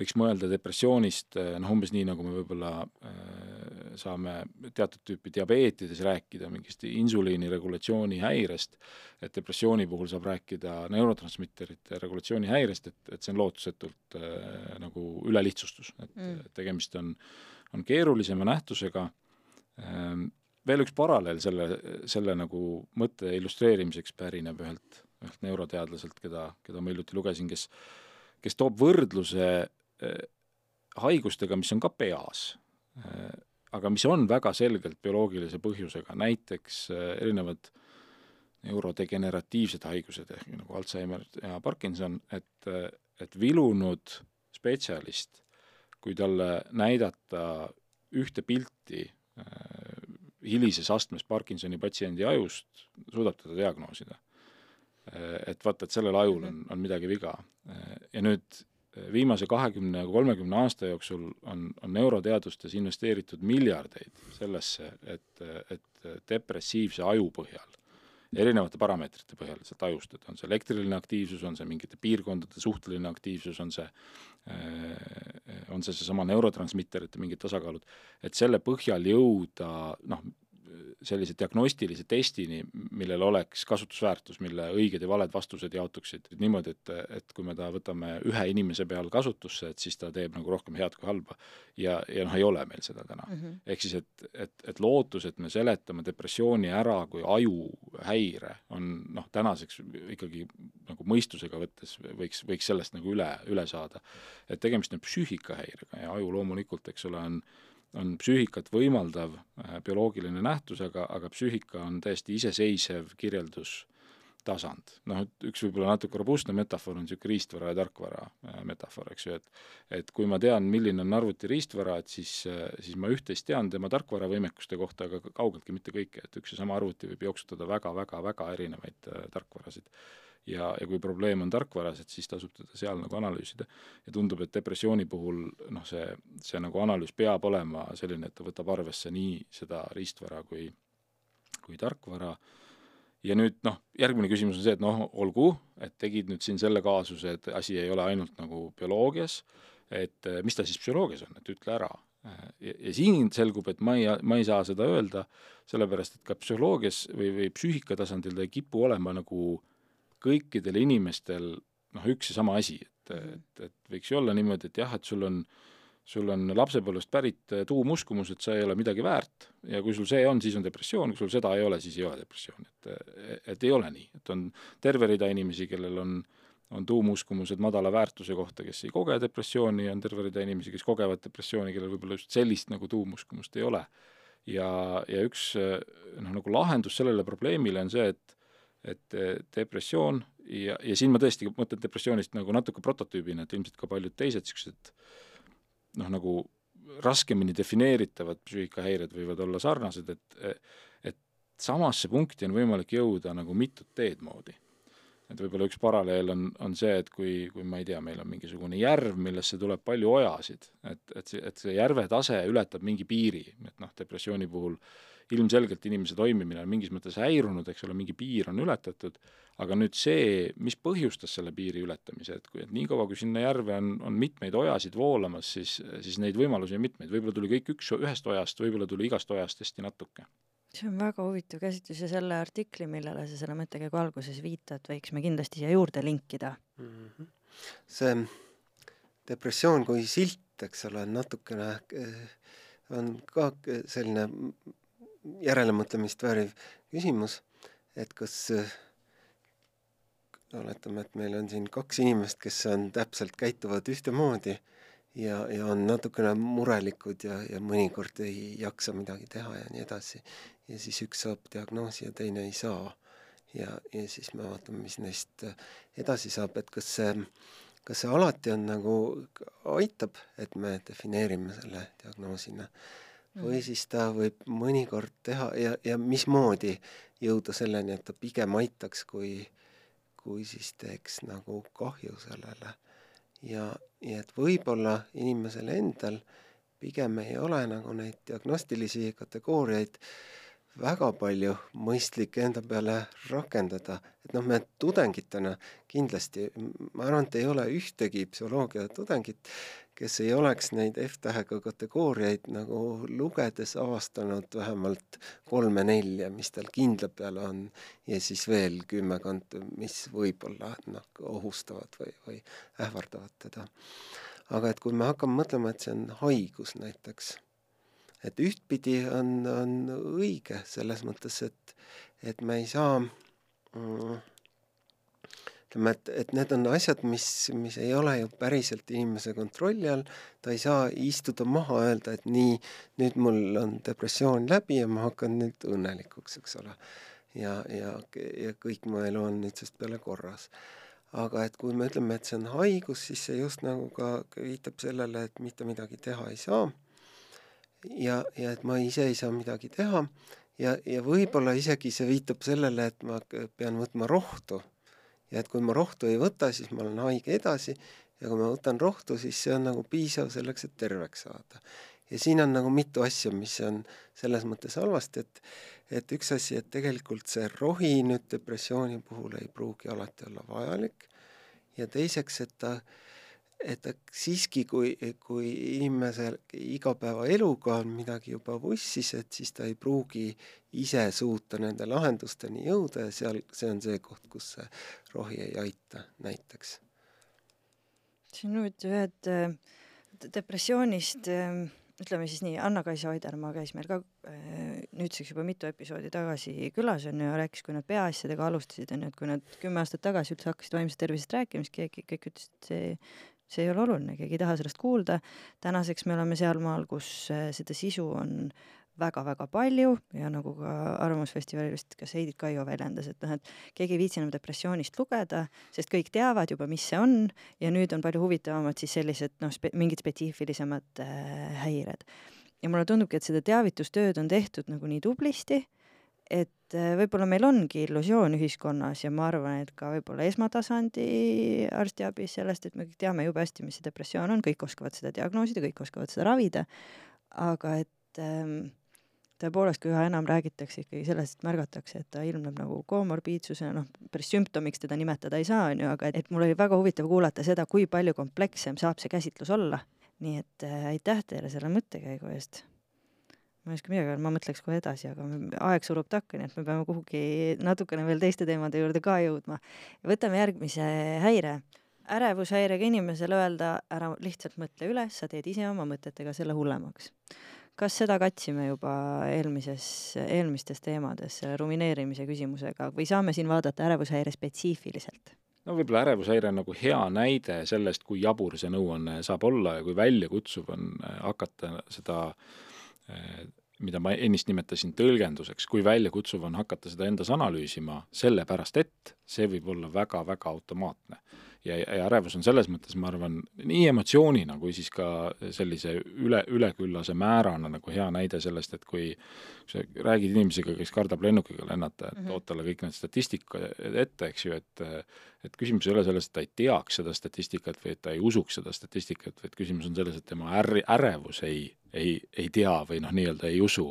võiks mõelda depressioonist noh, umbes nii, nagu me võib-olla äh, saame teatud tüüpi diabeetides rääkida mingist insuliini regulatsiooni häirest, et depressiooni puhul saab rääkida neurotransmitterite regulatsiooni häirest, et, et see on lootusetult äh, nagu ülelihtsustus, et mm. tegemist on, on keerulisema nähtusega ähm,, veel üks paralleel selle, selle nagu mõtte illustreerimiseks pärineb ühelt, ühelt neuroteadlaselt, keda, keda ma hiljuti lugesin, kes kes toob võrdluse haigustega, mis on ka peas äh,, aga mis on väga selgelt bioloogilise põhjusega, näiteks äh, erinevad neurodegeneratiivsed haigused ehk nagu Alžeimer ja Parkinson, et, et vilunud spetsialist, kui talle näidata ühte pilti äh, hilises astmes Parkinsoni patsiendi ajust, suudab teda diagnoosida et vaata, et sellel ajul on, on midagi viga. ja nüüd viimase kahekümne, kolmekümne aasta jooksul on, on neuroteadustes investeeritud miljardeid sellesse, et, et depressiivse aju põhjal, erinevate parameetrite põhjal sealt ajust, et on see elektriline aktiivsus, on see mingite piirkondade suhteline aktiivsus, on see, on see seesama neurotransmitterite mingid tasakaalud, et selle põhjal jõuda noh, sellise diagnostilise testini, millel oleks kasutusväärtus, mille õiged ja valed vastused jaotuksid niimoodi, et, et kui me ta võtame ühe inimese peal kasutusse, et siis ta teeb nagu rohkem head kui halba. ja, ja noh, ei ole meil seda täna mm -hmm.. ehk siis, et, et, et lootus, et me seletame depressiooni ära kui ajuhäire, on noh, tänaseks ikkagi nagu mõistusega võttes võiks, võiks sellest nagu üle, üle saada. et tegemist on psüühikahäirega ja aju loomulikult, eks ole, on on psüühikat võimaldav äh, bioloogiline nähtus, aga, aga psüühika on täiesti iseseisev kirjeldustasand. noh, et üks võib-olla natuke robustne metafoor on niisugune riistvara ja tarkvara äh, metafoor, eks ju, et et kui ma tean, milline on arvuti riistvara, et siis, äh, siis ma üht-teist tean tema tarkvaravõimekuste kohta, aga kaugeltki mitte kõike, et üks ja sama arvuti võib jooksutada väga-väga-väga erinevaid tarkvarasid ja, ja kui probleem on tarkvaras, et siis tasub teda seal nagu analüüsida. ja tundub, et depressiooni puhul noh, see, see nagu analüüs peab olema selline, et ta võtab arvesse nii seda riistvara kui, kui tarkvara, ja nüüd noh, järgmine küsimus on see, et noh, olgu, et tegid nüüd siin selle kaasuse, et asi ei ole ainult nagu bioloogias, et eh, mis ta siis psühholoogias on, et ütle ära. ja, ja siin selgub, et ma ei, ma ei saa seda öelda, sellepärast et ka psühholoogias või, või psüühika tasandil ta ei kipu olema nagu kõikidel inimestel noh, üks ja sama asi, et, et, et võiks ju olla niimoodi, et jah, et sul on, sul on lapsepõlvest pärit äh, tuumuskumus, et sa ei ole midagi väärt ja kui sul see on, siis on depressioon, kui sul seda ei ole, siis ei ole depressioon, et, et ei ole nii, et on terve rida inimesi, kellel on on tuumuskumused madala väärtuse kohta, kes ei koge depressiooni ja on terve rida inimesi, kes kogevad depressiooni, kellel võib-olla just sellist nagu tuumuskumust ei ole. ja, ja üks noh, nagu lahendus sellele probleemile on see, et et eh, depressioon ja, ja siin ma tõesti mõtlen depressioonist nagu natuke prototüübina, et ilmselt ka paljud teised niisugused noh, nagu raskemini defineeritavad psüühikahäired võivad olla sarnased, et et samasse punkti on võimalik jõuda nagu mitut teed moodi. et võib-olla üks paralleel on, on see, et kui, kui ma ei tea, meil on mingisugune järv, millesse tuleb palju ojasid, et, et see, et see järve tase ületab mingi piiri, et noh, depressiooni puhul äh, ilmselgelt inimese toimimine on mingis mõttes häirunud, eks ole, mingi piir on ületatud, aga nüüd see, mis põhjustas selle piiri ületamise, et kui, et niikaua, kui sinna järve on, on mitmeid ojasid voolamas, siis, siis neid võimalusi on mitmeid, võib-olla tuli kõik üks, ühest ojast, võib-olla tuli igast ojast hästi natuke. see on väga huvitav käsitlus ja selle artikli, millele sa selle mõttekäigu alguses viitad, võiks me kindlasti siia juurde linkida mm. -hmm. see depressioon kui silt, eks ole, natukene eh, on ka selline järelemõtlemist vääriv küsimus, et kas oletame, et meil on siin kaks inimest, kes on täpselt, käituvad ühtemoodi ja, ja on natukene murelikud ja, ja mõnikord ei jaksa midagi teha ja nii edasi. ja siis üks saab diagnoosi ja teine ei saa. ja, ja siis me vaatame, mis neist edasi saab, et kas see, kas see alati on nagu, aitab, et me defineerime selle diagnoosina või mm. siis ta võib mõnikord teha ja, ja mismoodi jõuda selleni, et ta pigem aitaks, kui, kui siis teeks nagu kahju sellele. ja, ja et võib-olla inimesel endal pigem ei ole nagu neid diagnostilisi kategooriaid väga palju mõistlik enda peale rakendada, et noh, me tudengitena kindlasti, ma arvan, et ei ole ühtegi psühholoogia tudengit, kes ei oleks neid F-tähega kategooriaid nagu lugedes avastanud vähemalt kolme-nelja, mis tal kindla peale on, ja siis veel kümmekond, mis võib-olla noh, ohustavad või, või ähvardavad teda. aga et kui me hakkame mõtlema, et see on haigus näiteks, et ühtpidi on, on õige selles mõttes, et, et me ei saa mm, ütleme, et, et need on asjad, mis, mis ei ole ju päriselt inimese kontrolli all, ta ei saa istuda maha, öelda, et nii, nüüd mul on depressioon läbi ja ma hakkan nüüd õnnelikuks, eks ole. ja, ja, ja kõik mu elu on nüüdsest peale korras. aga et kui me ütleme, et see on haigus, siis see just nagu ka viitab sellele, et mitte midagi teha ei saa ja, ja et ma ise ei saa midagi teha. Ja, ja võib-olla isegi see viitab sellele, et ma pean võtma rohtu. Ja et kui ma rohtu ei võta, siis ma olen haige edasi. Ja kui ma võtan rohtu, siis see on nagu piisav selleks, et terveks saada. ja siin on nagu mitu asja, mis on selles mõttes halvasti, et et üks asi, et tegelikult see rohi nüüd depressiooni puhul ei pruugi alati olla vajalik. Ja teiseks, et ta äh, et siiski, kui, kui inimesel igapäevaeluga on midagi juba vussis, et siis ta ei pruugi ise suuta nende lahendusteni jõuda ja seal, see on see koht, kus see rohi ei aita näiteks. siin nüüd ühed äh, depressioonist äh, ütleme siis nii, Anna-Kaisa Oidermaa käis meil ka äh, nüüdseks juba mitu episoodi tagasi külas onju ja rääkis, kui nad peaasjadega alustasid onju, et kui nad kümme aastat tagasi üldse hakkasid vaimsest tervisest rääkima, siis keegi, kõik ütlesid, et see see ei ole oluline, keegi ei taha sellest kuulda. tänaseks me oleme sealmaal, kus äh, seda sisu on väga-väga palju ja nagu ka Arvamusfestivalil vist kas Heidit Kaio väljendas, et noh, et keegi ei viitsi enam depressioonist lugeda, sest kõik teavad juba, mis see on ja nüüd on palju huvitavamad siis sellised noh spe,, mingid spetsiifilisemad äh, häired. ja mulle tundubki, et seda teavitustööd on tehtud nagu nii tublisti et äh, võib-olla meil ongi illusioon ühiskonnas ja ma arvan, et ka võib-olla esmatasandi arstiabis sellest, et me kõik teame jube hästi, mis see depressioon on, kõik oskavad seda diagnoosida, kõik oskavad seda ravida, aga et ähm, tõepoolest, kui üha enam räägitakse ikkagi sellest, et märgatakse, et ta ilmneb nagu komorbiidsusena, noh, päris sümptomiks teda nimetada ei saa, on ju, aga et mul oli väga huvitav kuulata seda, kui palju komplekssem saab see käsitlus olla. nii et äh, aitäh teile selle mõttekäigu eest ma ei oska midagi öelda, ma mõtleks kohe edasi, aga aeg surub takka, nii et me peame kuhugi natukene veel teiste teemade juurde ka jõudma. võtame järgmise häire. ärevushäirega inimesele öelda, ära lihtsalt mõtle üles, sa teed ise oma mõtetega selle hullemaks. kas seda katsime juba eelmises, eelmistes teemades rumineerimise küsimusega või saame siin vaadata ärevushäire spetsiifiliselt? no võib-olla ärevushäire on nagu hea näide sellest, kui jabur see nõuanne saab olla ja kui väljakutsuv on hakata seda äh, mida ma ennist nimetasin tõlgenduseks, kui väljakutsuv on hakata seda endas analüüsima, sellepärast et see võib olla väga-väga automaatne ja, ja ärevus on selles mõttes, ma arvan, nii emotsioonina kui siis ka sellise üle, üleküllase määrana nagu hea näide sellest, et kui sa räägid inimesega, kes kardab lennukiga lennata, et mm -hmm. tood talle kõik need statistika ette, eks ju, et et küsimus ei ole selles, et ta ei teaks seda statistikat või et ta ei usuks seda statistikat, vaid küsimus on selles, et tema är-, ärevus ei, ei, ei tea või noh, nii-öelda ei usu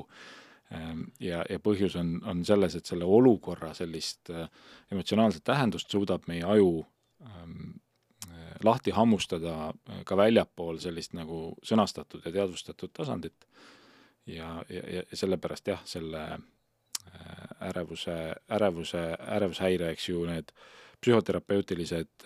ehm, ja, ja põhjus on, on selles, et selle olukorra sellist äh, emotsionaalset tähendust suudab meie aju lahti hammustada äh, ka väljapool sellist nagu sõnastatud ja teadvustatud tasandit. ja, ja, ja sellepärast jah, selle äh, ärevuse, ärevuse, ärevushäire, eks ju, need psühhoterapeutilised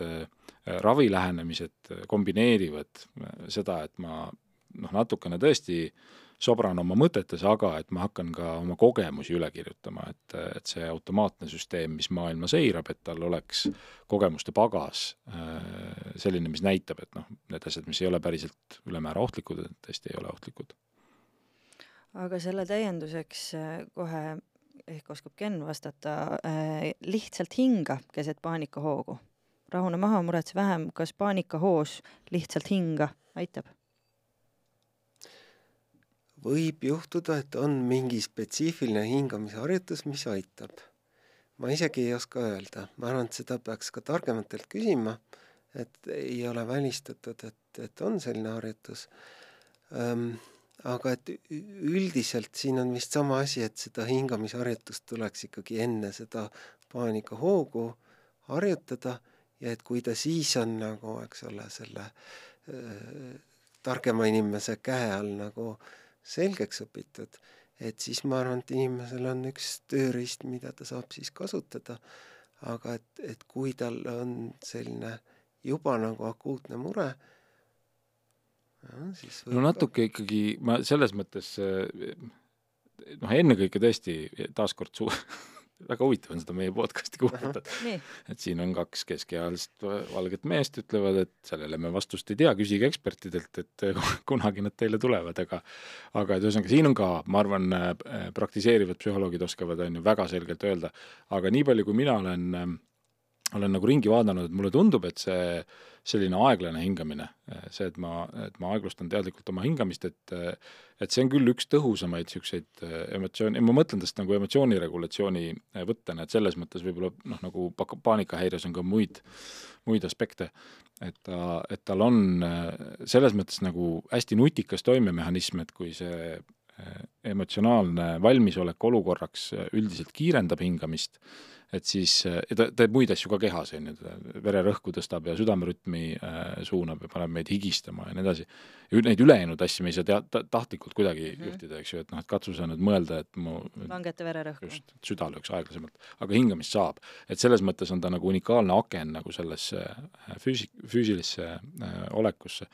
ravilähenemised kombineerivad seda, et ma noh, natukene tõesti äh, sobran oma mõtetes, aga et ma hakkan ka oma kogemusi üle kirjutama, et, et see automaatne süsteem, mis maailma seirab, et tal oleks kogemuste pagas äh, selline, mis näitab, et noh, need asjad, mis ei ole päriselt ülemäära ohtlikud, tõesti ei ole ohtlikud. aga selle täienduseks äh, kohe ehk oskab Ken vastata, äh, lihtsalt hinga keset paanikahoogu. rahune maha, muretse vähem, kas paanikahoos lihtsalt hinga aitab? Võib juhtuda, et on mingi spetsiifiline hingamisharjutus, mis aitab. ma isegi ei oska öelda, ma arvan, et seda peaks ka targematelt küsima, et ei ole välistatud, et, et on selline harjutus ähm, aga et üldiselt siin on vist sama asi, et seda hingamisharjutust tuleks ikkagi enne seda paanikahoogu harjutada ja et kui ta siis on nagu, eks ole, selle äh, targema inimese käe all nagu selgeks õpitud, et siis ma arvan, et inimesel on üks tööriist, mida ta saab siis kasutada. aga et, et kui tal on selline juba nagu akuutne mure, no natuke ikkagi ma selles mõttes noh, ennekõike tõesti taaskord su-, väga huvitav on seda meie podcast'i kuulata, et et siin on kaks keskealist valget meest, ütlevad, et sellele me vastust ei tea, küsige ekspertidelt, et kunagi nad teile tulevad, aga aga et ühesõnaga, siin on ka, ma arvan, praktiseerivad psühholoogid oskavad, on ju, väga selgelt öelda, aga nii palju, kui mina olen olen nagu ringi vaadanud, et mulle tundub, et see selline aeglane hingamine, see, et ma, et ma aeglustan teadlikult oma hingamist, et et see on küll üks tõhusamaid niisuguseid emotsioone, ma mõtlen tast nagu emotsiooniregulatsiooni võttena, et selles mõttes võib-olla noh, nagu paanikahäires on ka muid, muid aspekte, et ta, et tal on selles mõttes nagu hästi nutikas toimemehhanism, et kui see emotsionaalne valmisolek olukorraks üldiselt kiirendab hingamist, et siis, ta teeb muid asju ka kehas, on ju, vererõhku tõstab ja südamerütmi äh, suunab ja paneb meid higistama ja nii edasi. Neid ülejäänud asju me ei saa tea-, ta-, tahtlikult kuidagi mm -hmm. juhtida, eks ju, et noh, et katsu sa nüüd mõelda, et mu langeta vererõhku. just, süda lööks aeglasemalt. aga hingamist saab. et selles mõttes on ta nagu unikaalne aken nagu sellesse äh, füüsi-, füüsilisse äh, olekusse.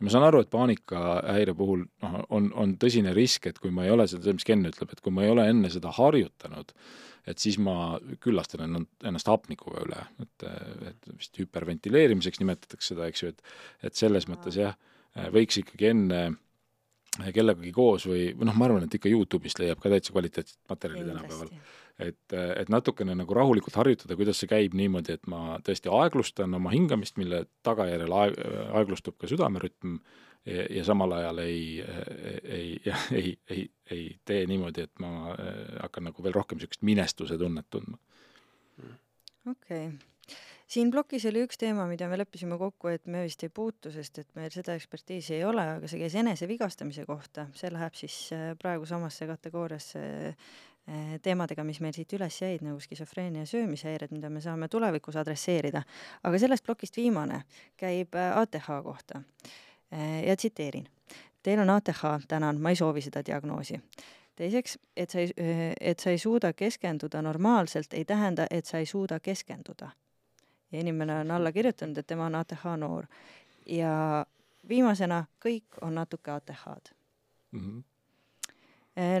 ja ma saan aru, et paanikahäire puhul noh, on, on tõsine risk, et kui ma ei ole seda, mis Ken ütleb, et kui ma ei ole enne seda harjutanud, et siis ma küllastan ennast hapnikuga üle, et, et vist hüperventileerimiseks nimetatakse seda, eks ju, et et selles mõttes jah, võiks ikkagi enne kellegagi koos või, või noh, ma arvan, et ikka Youtube'ist leiab ka täitsa kvaliteetset materjali tänapäeval. et, et natukene nagu rahulikult harjutada, kuidas see käib niimoodi, et ma tõesti aeglustan oma hingamist, mille tagajärjel aeg, aeglustub ka südamerütm ja, ja samal ajal ei, ei, ei, ei, ei tee niimoodi, et ma äh, hakkan nagu veel rohkem niisugust minestuse tunnet tundma. okei okay siin plokis oli üks teema, mida me leppisime kokku, et me vist ei puutu, sest et meil seda ekspertiisi ei ole, aga see käis enesevigastamise kohta, see läheb siis praegu samasse kategooriasse teemadega, mis meil siit üles jäid, nagu skisofreenia ja söömishäired, mida me saame tulevikus adresseerida. aga sellest plokist viimane käib ATH kohta ja tsiteerin. Teil on ATH, tänan, ma ei soovi seda diagnoosi. teiseks, et sa ei, äh, et sa ei suuda keskenduda normaalselt, ei tähenda, et sa ei suuda keskenduda. ja inimene on alla kirjutanud, et tema on ATH noor. ja viimasena, kõik on natuke ATH-d mm. -hmm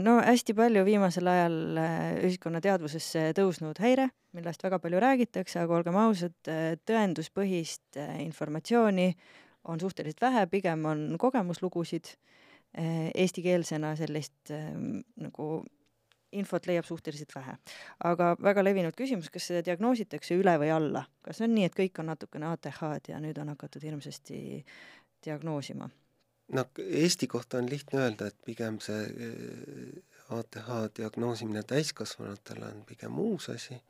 no hästi palju viimasel ajal ühiskonna teadvusesse tõusnud häire, millest väga palju räägitakse, aga olgem ausad, tõenduspõhist informatsiooni on suhteliselt vähe, pigem on kogemuslugusid. Eh, eestikeelsena sellist ehm, nagu infot leiab suhteliselt vähe. aga väga levinud küsimus, kas seda diagnoositakse üle või alla, kas on nii, et kõik on natukene ATH-d ja nüüd on hakatud hirmsasti diagnoosima? no Eesti kohta on lihtne öelda, et pigem see eh, ATH diagnoosimine täiskasvanutele on pigem uus asi,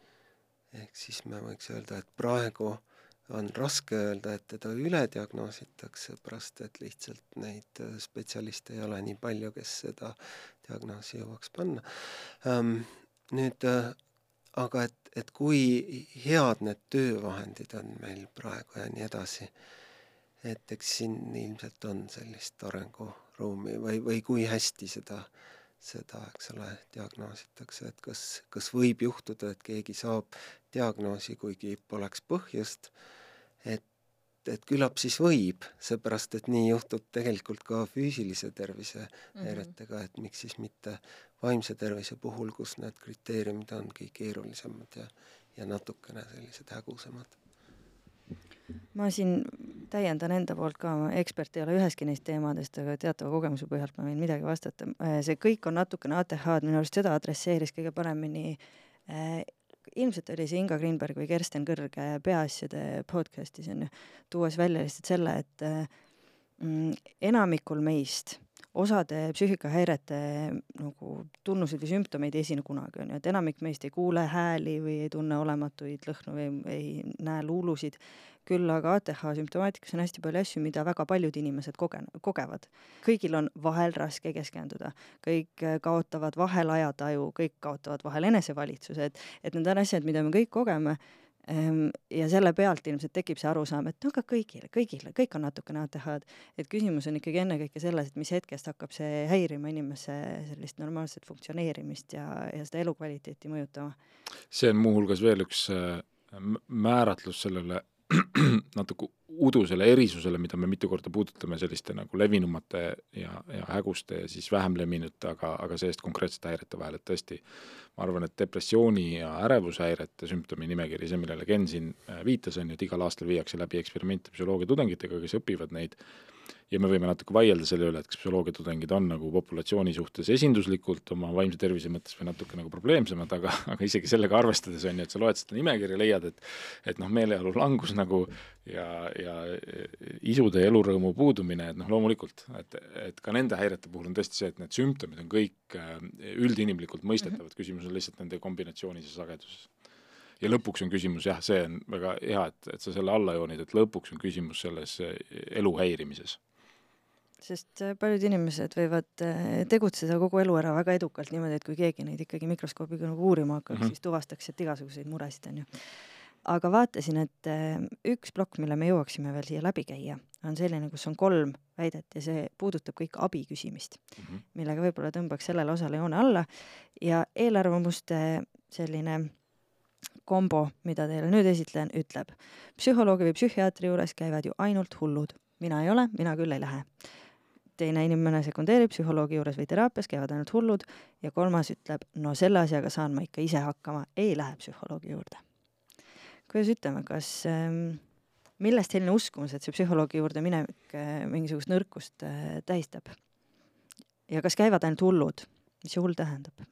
ehk siis me võiks öelda, et praegu on raske öelda, et teda ülediagnoositakse, pärast et lihtsalt neid äh, spetsialiste ei ole nii palju, kes seda diagnoosi jõuaks panna. Ähm, nüüd äh, aga et, et kui head need töövahendid on meil praegu ja nii edasi, et eks siin ilmselt on sellist arenguruumi või, või kui hästi seda, seda, eks ole, diagnoositakse, et kas, kas võib juhtuda, et keegi saab diagnoosi, kuigi poleks põhjust et, et küllap siis võib, seepärast et nii juhtub tegelikult ka füüsilise tervise mhm. häiretega, et miks siis mitte vaimse tervise puhul, kus need kriteeriumid ongi keerulisemad ja, ja natukene sellised hägusamad ma siin täiendan enda poolt ka, ma ekspert ei ole üheski neist teemadest, aga teatava kogemuse põhjalt ma võin midagi vastata. see kõik on natukene ATH-d, minu arust seda adresseeris kõige paremini äh, ilmselt oli see Inga Greenberg või Kersten Kõrg Peaasjade podcast'is onju, tuues välja lihtsalt selle, et mm, enamikul meist osade psüühikahäirete nagu tunnuseid või sümptomeid ei esine kunagi, on ju, et enamik meist ei kuule hääli või ei tunne olematuid lõhnu või ei näe luulusid, küll aga ATH sümptomaatikas on hästi palju asju, mida väga paljud inimesed koge-, kogevad. kõigil on vahel raske keskenduda, kõik kaotavad vahel ajataju, kõik kaotavad vahel enesevalitsuse, et et need on asjad, mida me kõik kogeme ja selle pealt ilmselt tekib see arusaam, et no aga kõigile, kõigile, kõik on natukene ATH-d. et küsimus on ikkagi ennekõike selles, et mis hetkest hakkab see häirima inimese sellist normaalset funktsioneerimist ja, ja seda elukvaliteeti mõjutama. see on muuhulgas veel üks äh, määratlus sellele natuke udusele erisusele, mida me mitu korda puudutame selliste nagu levinumate ja, ja häguste ja siis vähem levinute, aga, aga see-eest konkreetsete häirete vahel, et tõesti, ma arvan, et depressiooni ja ärevushäirete sümptomi nimekiri, see, millele Ken siin äh, viitas, on ju, et igal aastal viiakse läbi eksperimente psühholoogia tudengitega, kes õpivad neid ja me võime natuke vaielda selle üle, et kas psühholoogia tudengid on nagu populatsiooni suhtes esinduslikult oma vaimse tervise mõttes või natuke nagu probleemsemad, aga, aga isegi sellega arvestades on ju, et sa loed seda nimekirja, leiad, et et noh, meeleolu langus nagu ja, ja isude ja elurõõmu puudumine, et noh, loomulikult, et, et ka nende häirete puhul on tõesti see, et need sümptomid on kõik äh, üldinimlikult mõistetavad mm, -hmm. küsimus on lihtsalt nende kombinatsioonis ja sageduses ja lõpuks on küsimus jah, see on väga hea, et, et sa selle alla joonid, et lõpuks on küsimus selles äh, elu häirimises sest äh, paljud inimesed võivad äh, tegutseda kogu elu ära väga edukalt niimoodi, et kui keegi neid ikkagi mikroskoobiga nagu uurima hakkaks mm, -hmm. siis tuvastaks, et igasuguseid muresid on ju. Aga vaatasin, et äh, üks plokk, mille me jõuaksime veel siia läbi käia, on selline, kus on kolm väidet ja see puudutab kõik abi küsimist mm, -hmm. millega võib-olla tõmbaks sellele osale joone alla ja eelarvamuste selline kombo, mida teile nüüd esitlen, ütleb psühholoogi või psühhiaatri juures käivad ju ainult hullud. mina ei ole, mina küll ei lähe teine inimene sekundeerib psühholoogi juures või teraapias, käivad ainult hullud ja kolmas ütleb, no selle asjaga saan ma ikka ise hakkama, ei lähe psühholoogi juurde. Kuidas ütleme, kas ähm, millest selline uskumus, et see psühholoogi juurde minek äh, mingisugust nõrkust äh, tähistab? ja kas käivad ainult hullud, mis see hull tähendab?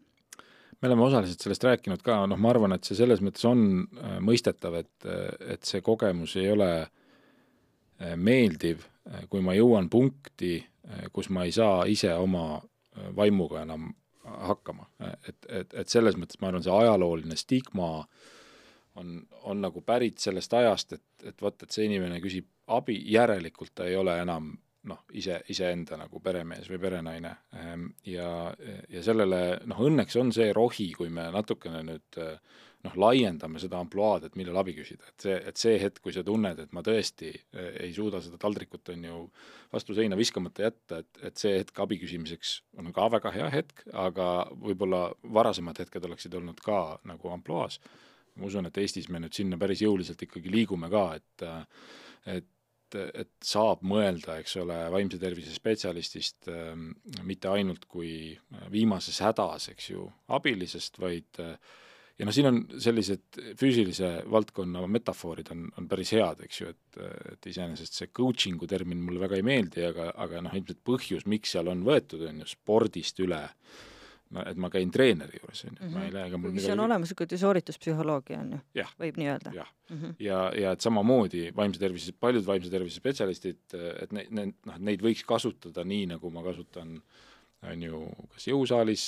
me oleme osaliselt sellest rääkinud ka, noh, ma arvan, et see selles mõttes on äh, mõistetav, et, et see kogemus ei ole äh, meeldiv, äh, kui ma jõuan punkti, Äh, kus ma ei saa ise oma äh, vaimuga enam hakkama, et, et, et selles mõttes ma arvan, see ajalooline stigma on, on nagu pärit sellest ajast, et, et vot, et see inimene küsib abi, järelikult ta ei ole enam noh, ise, iseenda nagu peremees või perenaine. Ehm, ja, ja sellele noh, õnneks on see rohi, kui me natukene nüüd noh, laiendame seda ampluaad, et millal abi küsida, et see, et see hetk, kui sa tunned, et ma tõesti eh, ei suuda seda taldrikut, on ju, vastu seina viskamata jätta, et, et see hetk abi küsimiseks on ka väga hea hetk, aga võib-olla varasemad hetked oleksid olnud ka nagu ampluaas. Ma usun, et Eestis me nüüd sinna päris jõuliselt ikkagi liigume ka, et et et saab mõelda, eks ole, vaimse tervise spetsialistist äh, mitte ainult kui viimases hädas, eks ju, abilisest, vaid äh, ja noh, siin on sellised füüsilise valdkonna metafoorid on, on päris head, eks ju, et, et iseenesest see coaching'u termin mulle väga ei meeldi, aga, aga noh, ilmselt põhjus, miks seal on võetud, on ju spordist üle, no et ma käin treeneri juures, on ju, ma ei lähe ega mul see on olemas niisugune soorituspsühholoogia, on ju, võib nii öelda? jah. Mm -hmm., ja, ja et samamoodi vaimse tervise, paljud vaimse tervise spetsialistid, et ne-, ne-, noh, neid võiks kasutada nii, nagu ma kasutan äh, on ju kas jõusaalis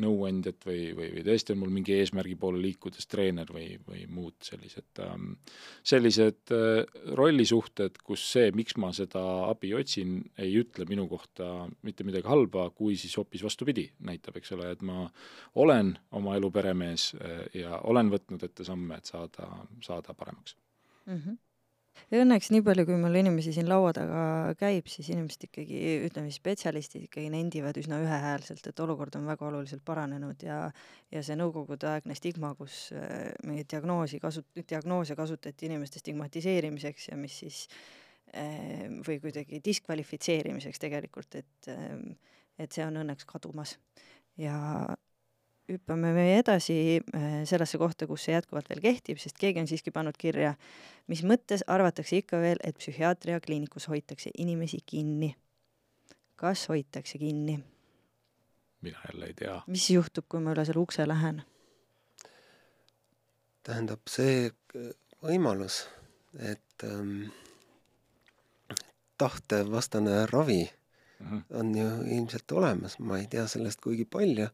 nõuandjat või, või, või tõesti on mul mingi eesmärgi poole liikudes treener või, või muud sellised ähm,, sellised äh, rollisuhted, kus see, miks ma seda abi otsin, ei ütle minu kohta mitte midagi halba, kui siis hoopis vastupidi, näitab, eks ole, et ma olen oma elu peremees äh, ja olen võtnud ette samme, et saada, saada paremaks mm. -hmm õnneks nii palju, kui mul inimesi siin laua taga käib, siis inimesed ikkagi, ütleme spetsialistid ikkagi nendivad üsna ühehäälselt, et olukord on väga oluliselt paranenud ja ja see nõukogudeaegne stigma, kus äh, meie diagnoosi kasut-, diagnoose kasutati inimeste stigmatiseerimiseks ja mis siis äh, või kuidagi diskvalifitseerimiseks tegelikult, et äh, et see on õnneks kadumas. ja hüppame me edasi äh, sellesse kohta, kus see jätkuvalt veel kehtib, sest keegi on siiski pannud kirja, mis mõttes arvatakse ikka veel, et psühhiaatria kliinikus hoitakse inimesi kinni. kas hoitakse kinni? mina jälle ei tea. mis juhtub, kui ma üle selle ukse lähen? tähendab, see võimalus, et ähm, tahtevastane ravi mhm. on ju ilmselt olemas, ma ei tea sellest kuigi palju,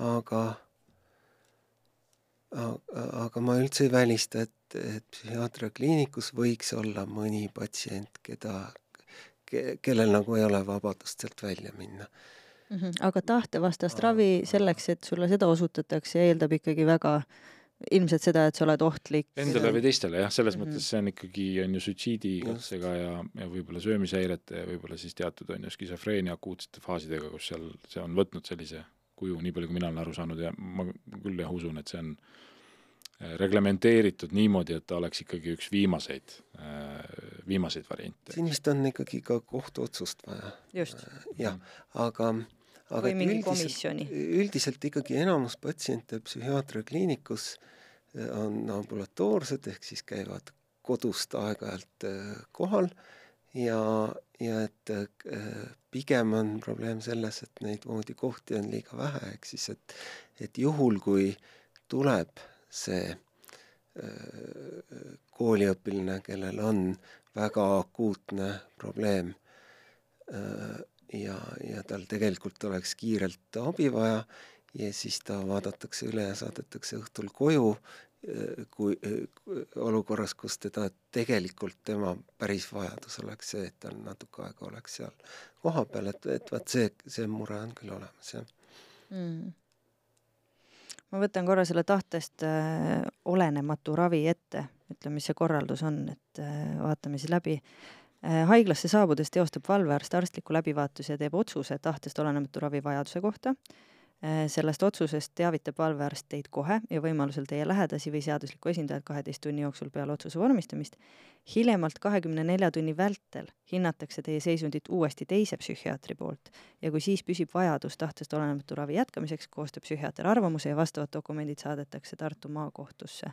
aga aga ma üldse ei välista, et, et psühhiaatriakliinikus võiks olla mõni patsient, keda ke,, kellel nagu ei ole vabadust sealt välja minna mm. -hmm. aga tahtevastast ravi selleks, et sulle seda osutatakse, eeldab ikkagi väga ilmselt seda, et sa oled ohtlik. Endale või teistele jah, selles mm -hmm. mõttes see on ikkagi, on ju suitsiidikatsega ja, ja võib-olla söömishäirete ja võib-olla siis teatud on ju skisofreenia akuutsete faasidega, kus seal see on võtnud sellise kuju, nii palju kui mina olen aru saanud ja ma küll jah usun, et see on äh, reglementeeritud niimoodi, et ta oleks ikkagi üks viimaseid, äh, viimaseid variante. siin vist on ikkagi ka kohtuotsust vaja. jah, aga aga üldiselt, üldiselt ikkagi enamus patsiente psühhiaatriakliinikus äh, on ambulatoorsed, ehk siis käivad kodust aeg-ajalt äh, kohal ja, ja et äh, pigem on probleem selles, et neid voodikohti on liiga vähe, ehk siis et, et juhul, kui tuleb see kooliõpilane, kellel on väga akuutne probleem, ja, ja tal tegelikult oleks kiirelt abi vaja ja siis ta vaadatakse üle ja saadetakse õhtul koju, kui olukorras, kus teda tegelikult tema päris vajadus oleks see, et tal natuke aega oleks seal kohapeal, et, et vaat see, see mure on küll olemas, jah mm. ma võtan korra selle tahtest äh, olenematu ravi ette, ütleme, mis see korraldus on, et äh, vaatame siis läbi Äh, haiglasse saabudes teostab valvearst arstliku läbivaatuse ja teeb otsuse tahtest olenematu ravivajaduse kohta. Äh, sellest otsusest teavitab valvearst teid kohe ja võimalusel teie lähedasi või seaduslikku esindajat kaheteist tunni jooksul peale otsuse vormistamist. hiljemalt kahekümne nelja tunni vältel hinnatakse teie seisundit uuesti teise psühhiaatri poolt ja kui siis püsib vajadus tahtest olenematu ravi jätkamiseks, koostab psühhiaater arvamuse ja vastavad dokumendid saadetakse Tartu maakohtusse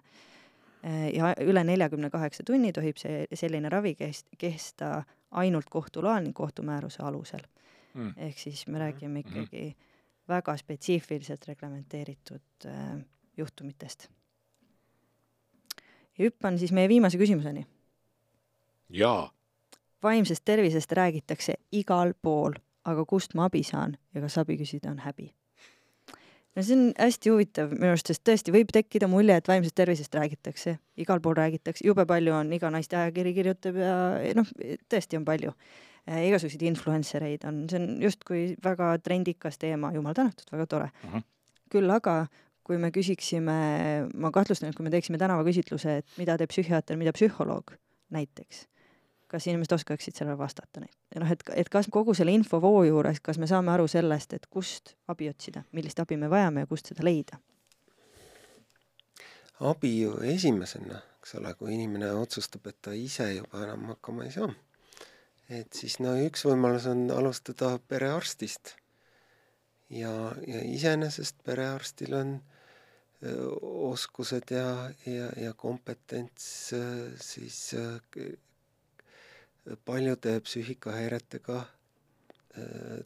Äh, ja üle neljakümne kaheksa tunni tohib see, selline ravi kest-, kesta ainult kohtu loal ning kohtumääruse alusel mm.. ehk siis me räägime mm-hmm. ikkagi mm -hmm. Väga spetsiifiliselt reglementeeritud äh, juhtumitest. ja hüppan siis meie viimase küsimuseni. jaa. vaimsest tervisest räägitakse igal pool, aga kust ma abi saan ja kas abi küsida on häbi? no see on hästi huvitav minu arust, sest tõesti võib tekkida mulje, et vaimsest tervisest räägitakse, igal pool räägitakse, jube palju on, iga naisteajakiri kirjutab ja noh, tõesti on palju. Igasuguseid influencer eid on, see on justkui väga trendikas teema, jumal tänatud, väga tore uh. -huh. küll aga kui me küsiksime, ma kahtlustan, et kui me teeksime tänavaküsitluse, et mida teeb psühhiaater, mida psühholoog näiteks kas inimesed oskaksid sellele vastata neid? ja noh, et, et kas kogu selle infovoo juures, kas me saame aru sellest, et kust abi otsida, millist abi me vajame ja kust seda leida? abi ju esimesena, eks ole, kui inimene otsustab, et ta ise juba enam hakkama ei saa. Et siis no üks võimalus on alustada perearstist. ja, ja iseenesest perearstil on oskused ja, ja, ja kompetents siis paljude psüühikahäiretega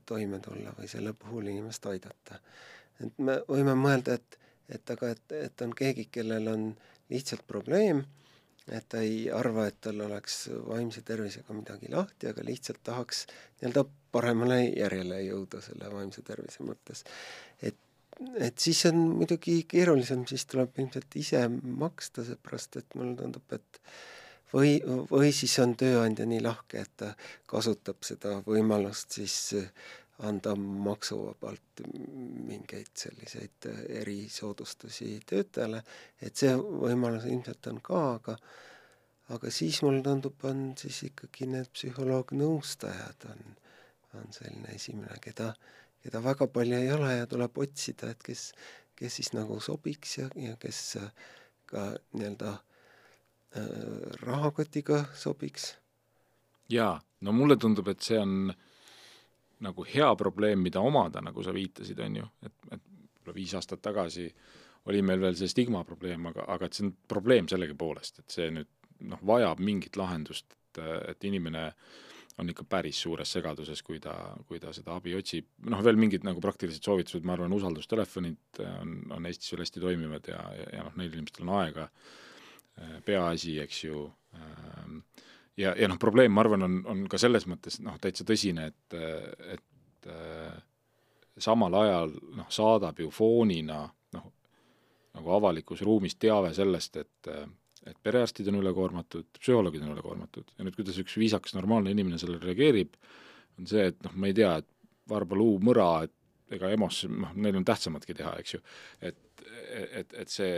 toime tulla või selle puhul inimest aidata. et me võime mõelda, et, et aga, et, et on keegi, kellel on lihtsalt probleem, et ta ei arva, et tal oleks vaimse tervisega midagi lahti, aga lihtsalt tahaks nii-öelda paremale järjele jõuda selle vaimse tervise mõttes. et, et siis on muidugi keerulisem, siis tuleb ilmselt ise maksta, seepärast et mulle tundub, et või, või siis on tööandja nii lahke, et ta kasutab seda võimalust siis anda maksuvabalt mingeid selliseid äh, erisoodustusi töötajale, et see võimalus ilmselt on ka, aga aga siis mulle tundub, on siis ikkagi need psühholoog-nõustajad on, on selline esimene, keda, keda väga palju ei ole ja tuleb otsida, et kes, kes siis nagu sobiks ja, ja kes ka nii-öelda äh, Äh, rahakotiga sobiks. jaa, no mulle tundub, et see on nagu hea probleem, mida omada, nagu sa viitasid, on ju, et, et võib-olla viis aastat tagasi oli meil veel see stigma probleem, aga, aga et see on probleem sellegipoolest, et see nüüd noh, vajab mingit lahendust, et, et inimene on ikka päris suures segaduses, kui ta, kui ta seda abi otsib, noh veel mingid nagu praktilised soovitused, ma arvan, usaldustelefonid on, on Eestis veel hästi toimivad ja, ja, ja noh, neil inimestel on aega Äh, peaasi, eks ju, ähm, ja, ja noh, probleem, ma arvan, on, on ka selles mõttes noh, täitsa tõsine, et, et äh, samal ajal noh, saadab ju foonina noh, nagu avalikus ruumis teave sellest, et et perearstid on ülekoormatud, psühholoogid on ülekoormatud ja nüüd, kuidas üks viisakas normaalne inimene sellele reageerib, on see, et noh, ma ei tea, et varbaluu mõra, et ega EMO-s, noh, neil on tähtsamatki teha, eks ju. et, et, et see,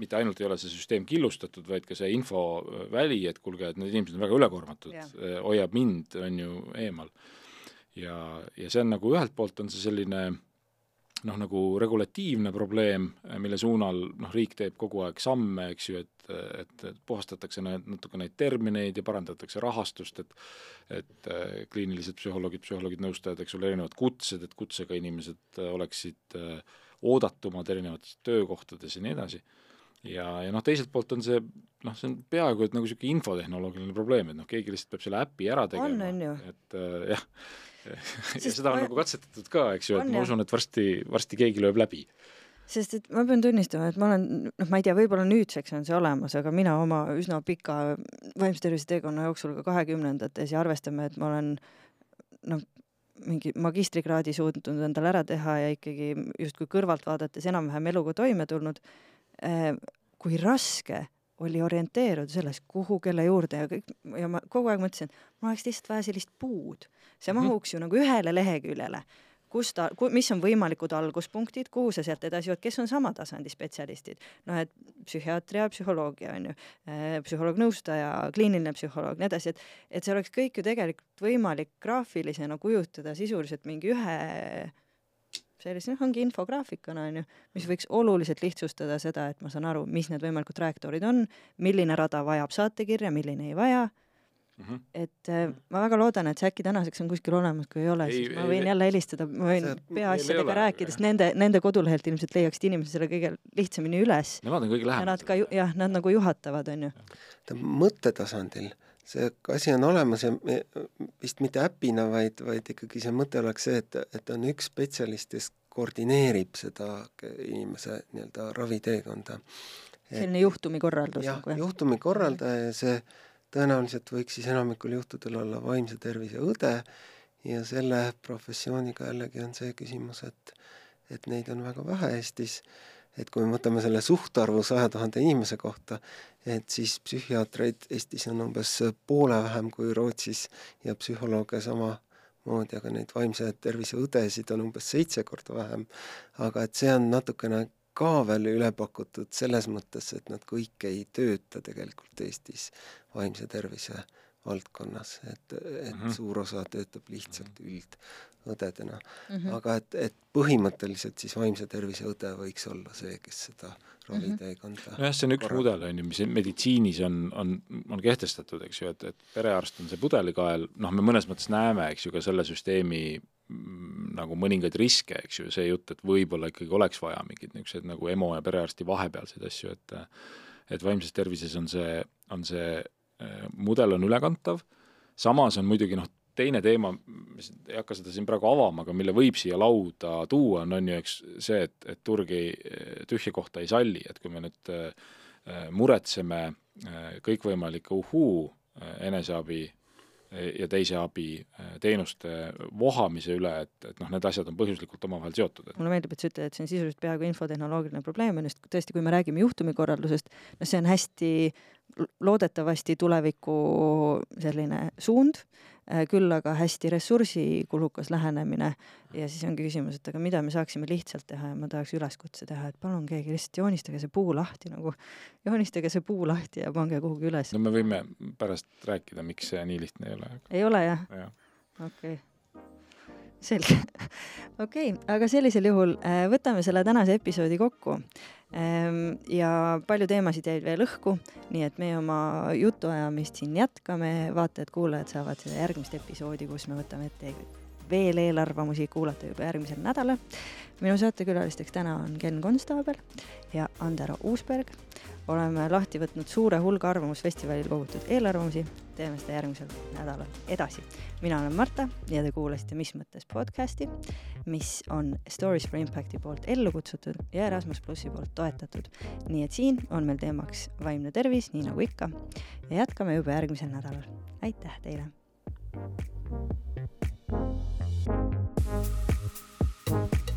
mitte ainult ei ole see süsteem killustatud, vaid ka see infoväli, et kuulge, et need inimesed on väga ülekoormatud yeah., hoiab mind, on ju, eemal. ja, ja see on nagu ühelt poolt on see selline noh, nagu regulatiivne probleem, mille suunal noh, riik teeb kogu aeg samme, eks ju, et, et, et puhastatakse need, natuke neid termineid ja parandatakse rahastust, et et äh, kliinilised psühholoogid, psühholoogid, nõustajad, eks ole, erinevad kutsed, et kutsega inimesed äh, oleksid äh, oodatumad erinevates töökohtades ja nii edasi. ja, ja noh, teiselt poolt on see noh, see on peaaegu et nagu niisugune infotehnoloogiline probleem, et noh, keegi lihtsalt peab selle äpi ära tegema, et äh, jah. Ja seda on ma... nagu katsetatud ka, eks ju, et ma usun, et varsti, varsti keegi lööb läbi. Sest et ma pean tunnistama, et ma olen, noh, ma ei tea, võib-olla nüüdseks on see olemas, aga mina oma üsna pika vaimse tervise teekonna jooksul ka kahekümnendates ja arvestame, et ma olen noh, mingi magistrikraadi suutnud endale ära teha ja ikkagi justkui kõrvalt vaadates enam-vähem eluga toime tulnud, eh, kui raske oli orienteeruda selles, kuhu, kelle juurde ja kõik, ja ma kogu aeg mõtlesin, mul oleks lihtsalt vaja sellist puud. see mhm. mahuks ju nagu ühele leheküljele, kus ta, mis on võimalikud alguspunktid, kuhu sa sealt edasi jõuad, kes on sama tasandi spetsialistid. noh, et psühhiaatria, psühholoogia on ju, äh, psühholoog-nõustaja, kliiniline psühholoog, nii edasi, et et see oleks kõik ju tegelikult võimalik graafilisena kujutada sisuliselt mingi ühe sellise, noh, ongi infograafikuna, on ju, mis võiks oluliselt lihtsustada seda, et ma saan aru, mis need võimalikud trajektoorid on, milline rada vajab saatekirja, milline ei vaja mm. -hmm. et äh, ma väga loodan, et see äkki tänaseks on kuskil olemas, kui ei ole, siis ma võin ei, jälle helistada, ma võin peaasjadega rääkida, sest nende, nende kodulehelt ilmselt leiaksid inimesed selle kõige lihtsamini üles. Nemad on kõige lähemal. ja nad ka, jah, nad nagu juhatavad, on ju. mõttetasandil see asi on olemas ja me, vist mitte äpina, vaid, vaid ikkagi see mõte oleks see, et, et on üks spetsialist, kes koordineerib seda inimese nii-öelda raviteekonda. selline juhtumikorraldus jah, nagu, juhtumikorraldaja ja see tõenäoliselt võiks siis enamikul juhtudel olla vaimse tervise õde ja selle professiooniga jällegi on see küsimus, et et neid on väga vähe Eestis et kui me võtame selle suhtarvu saja tuhande inimese kohta, et siis psühhiaatreid Eestis on umbes poole vähem kui Rootsis ja psühholooge samamoodi, aga neid vaimse tervise õdesid on umbes seitse korda vähem. aga et see on natukene ka veel üle pakutud selles mõttes, et nad kõik ei tööta tegelikult Eestis vaimse tervise valdkonnas, et, et mm -hmm. suur osa töötab lihtsalt üld, õdedena mm. -hmm. aga et, et põhimõtteliselt siis vaimse tervise õde võiks olla see, kes seda raviteekonda mhm. nojah, see on üks korraldab. mudel, on ju, mis meditsiinis on, on, on kehtestatud, eks ju, et, et perearst on see pudelikael, noh, me mõnes mõttes näeme, eks ju, ka selle süsteemi mm, nagu mõningaid riske, eks ju, see jutt, et võib-olla ikkagi oleks vaja mingeid niisuguseid nagu EMO ja perearsti vahepealseid asju, et et vaimses tervises on see, on see äh, mudel on ülekantav, samas on muidugi noh, teine teema, mis ei hakka seda siin praegu avama, aga mille võib siia lauda tuua, on, on ju eks see, et, et turg ei, tühja kohta ei salli, et kui me nüüd äh, muretseme äh, kõikvõimalike uhuu äh, eneseabi ja teise abi teenuste vohamise üle, et, et noh, need asjad on põhjuslikult omavahel seotud. mulle meeldib, et sa ütled, et see on sisuliselt peaaegu infotehnoloogiline probleem, on just tõesti, kui me räägime juhtumikorraldusest, no see on hästi loodetavasti tuleviku selline suund Äh, küll aga hästi ressursikulukas lähenemine ja siis ongi küsimus, et aga mida me saaksime lihtsalt teha ja ma tahaks üleskutse teha, et palun keegi lihtsalt joonistage see puu lahti nagu, joonistage see puu lahti ja pange kuhugi üles. no me võime pärast rääkida, miks see nii lihtne ei ole. ei ole jah ja.? okei okay. selge okei okay,, aga sellisel juhul äh, võtame selle tänase episoodi kokku ja palju teemasid jäid veel õhku, nii et meie oma jutuajamist siin jätkame, vaatajad-kuulajad saavad seda järgmist episoodi, kus me võtame ette veel eelarvamusi kuulata juba järgmisel nädalal. minu saatekülalisteks täna on Ken Konstaabel ja Andero Uusberg. oleme lahti võtnud suure hulga Arvamusfestivalil kogutud eelarvamusi, teeme seda järgmisel nädalal edasi. mina olen Marta ja te kuulasite Mis mõttes podcasti, mis on Stories for Impacti poolt ellu kutsutud ja Erasmus plussi poolt toetatud. nii et siin on meil teemaks vaimne tervis, nii nagu ikka, ja jätkame juba järgmisel nädalal. aitäh teile! Thank you.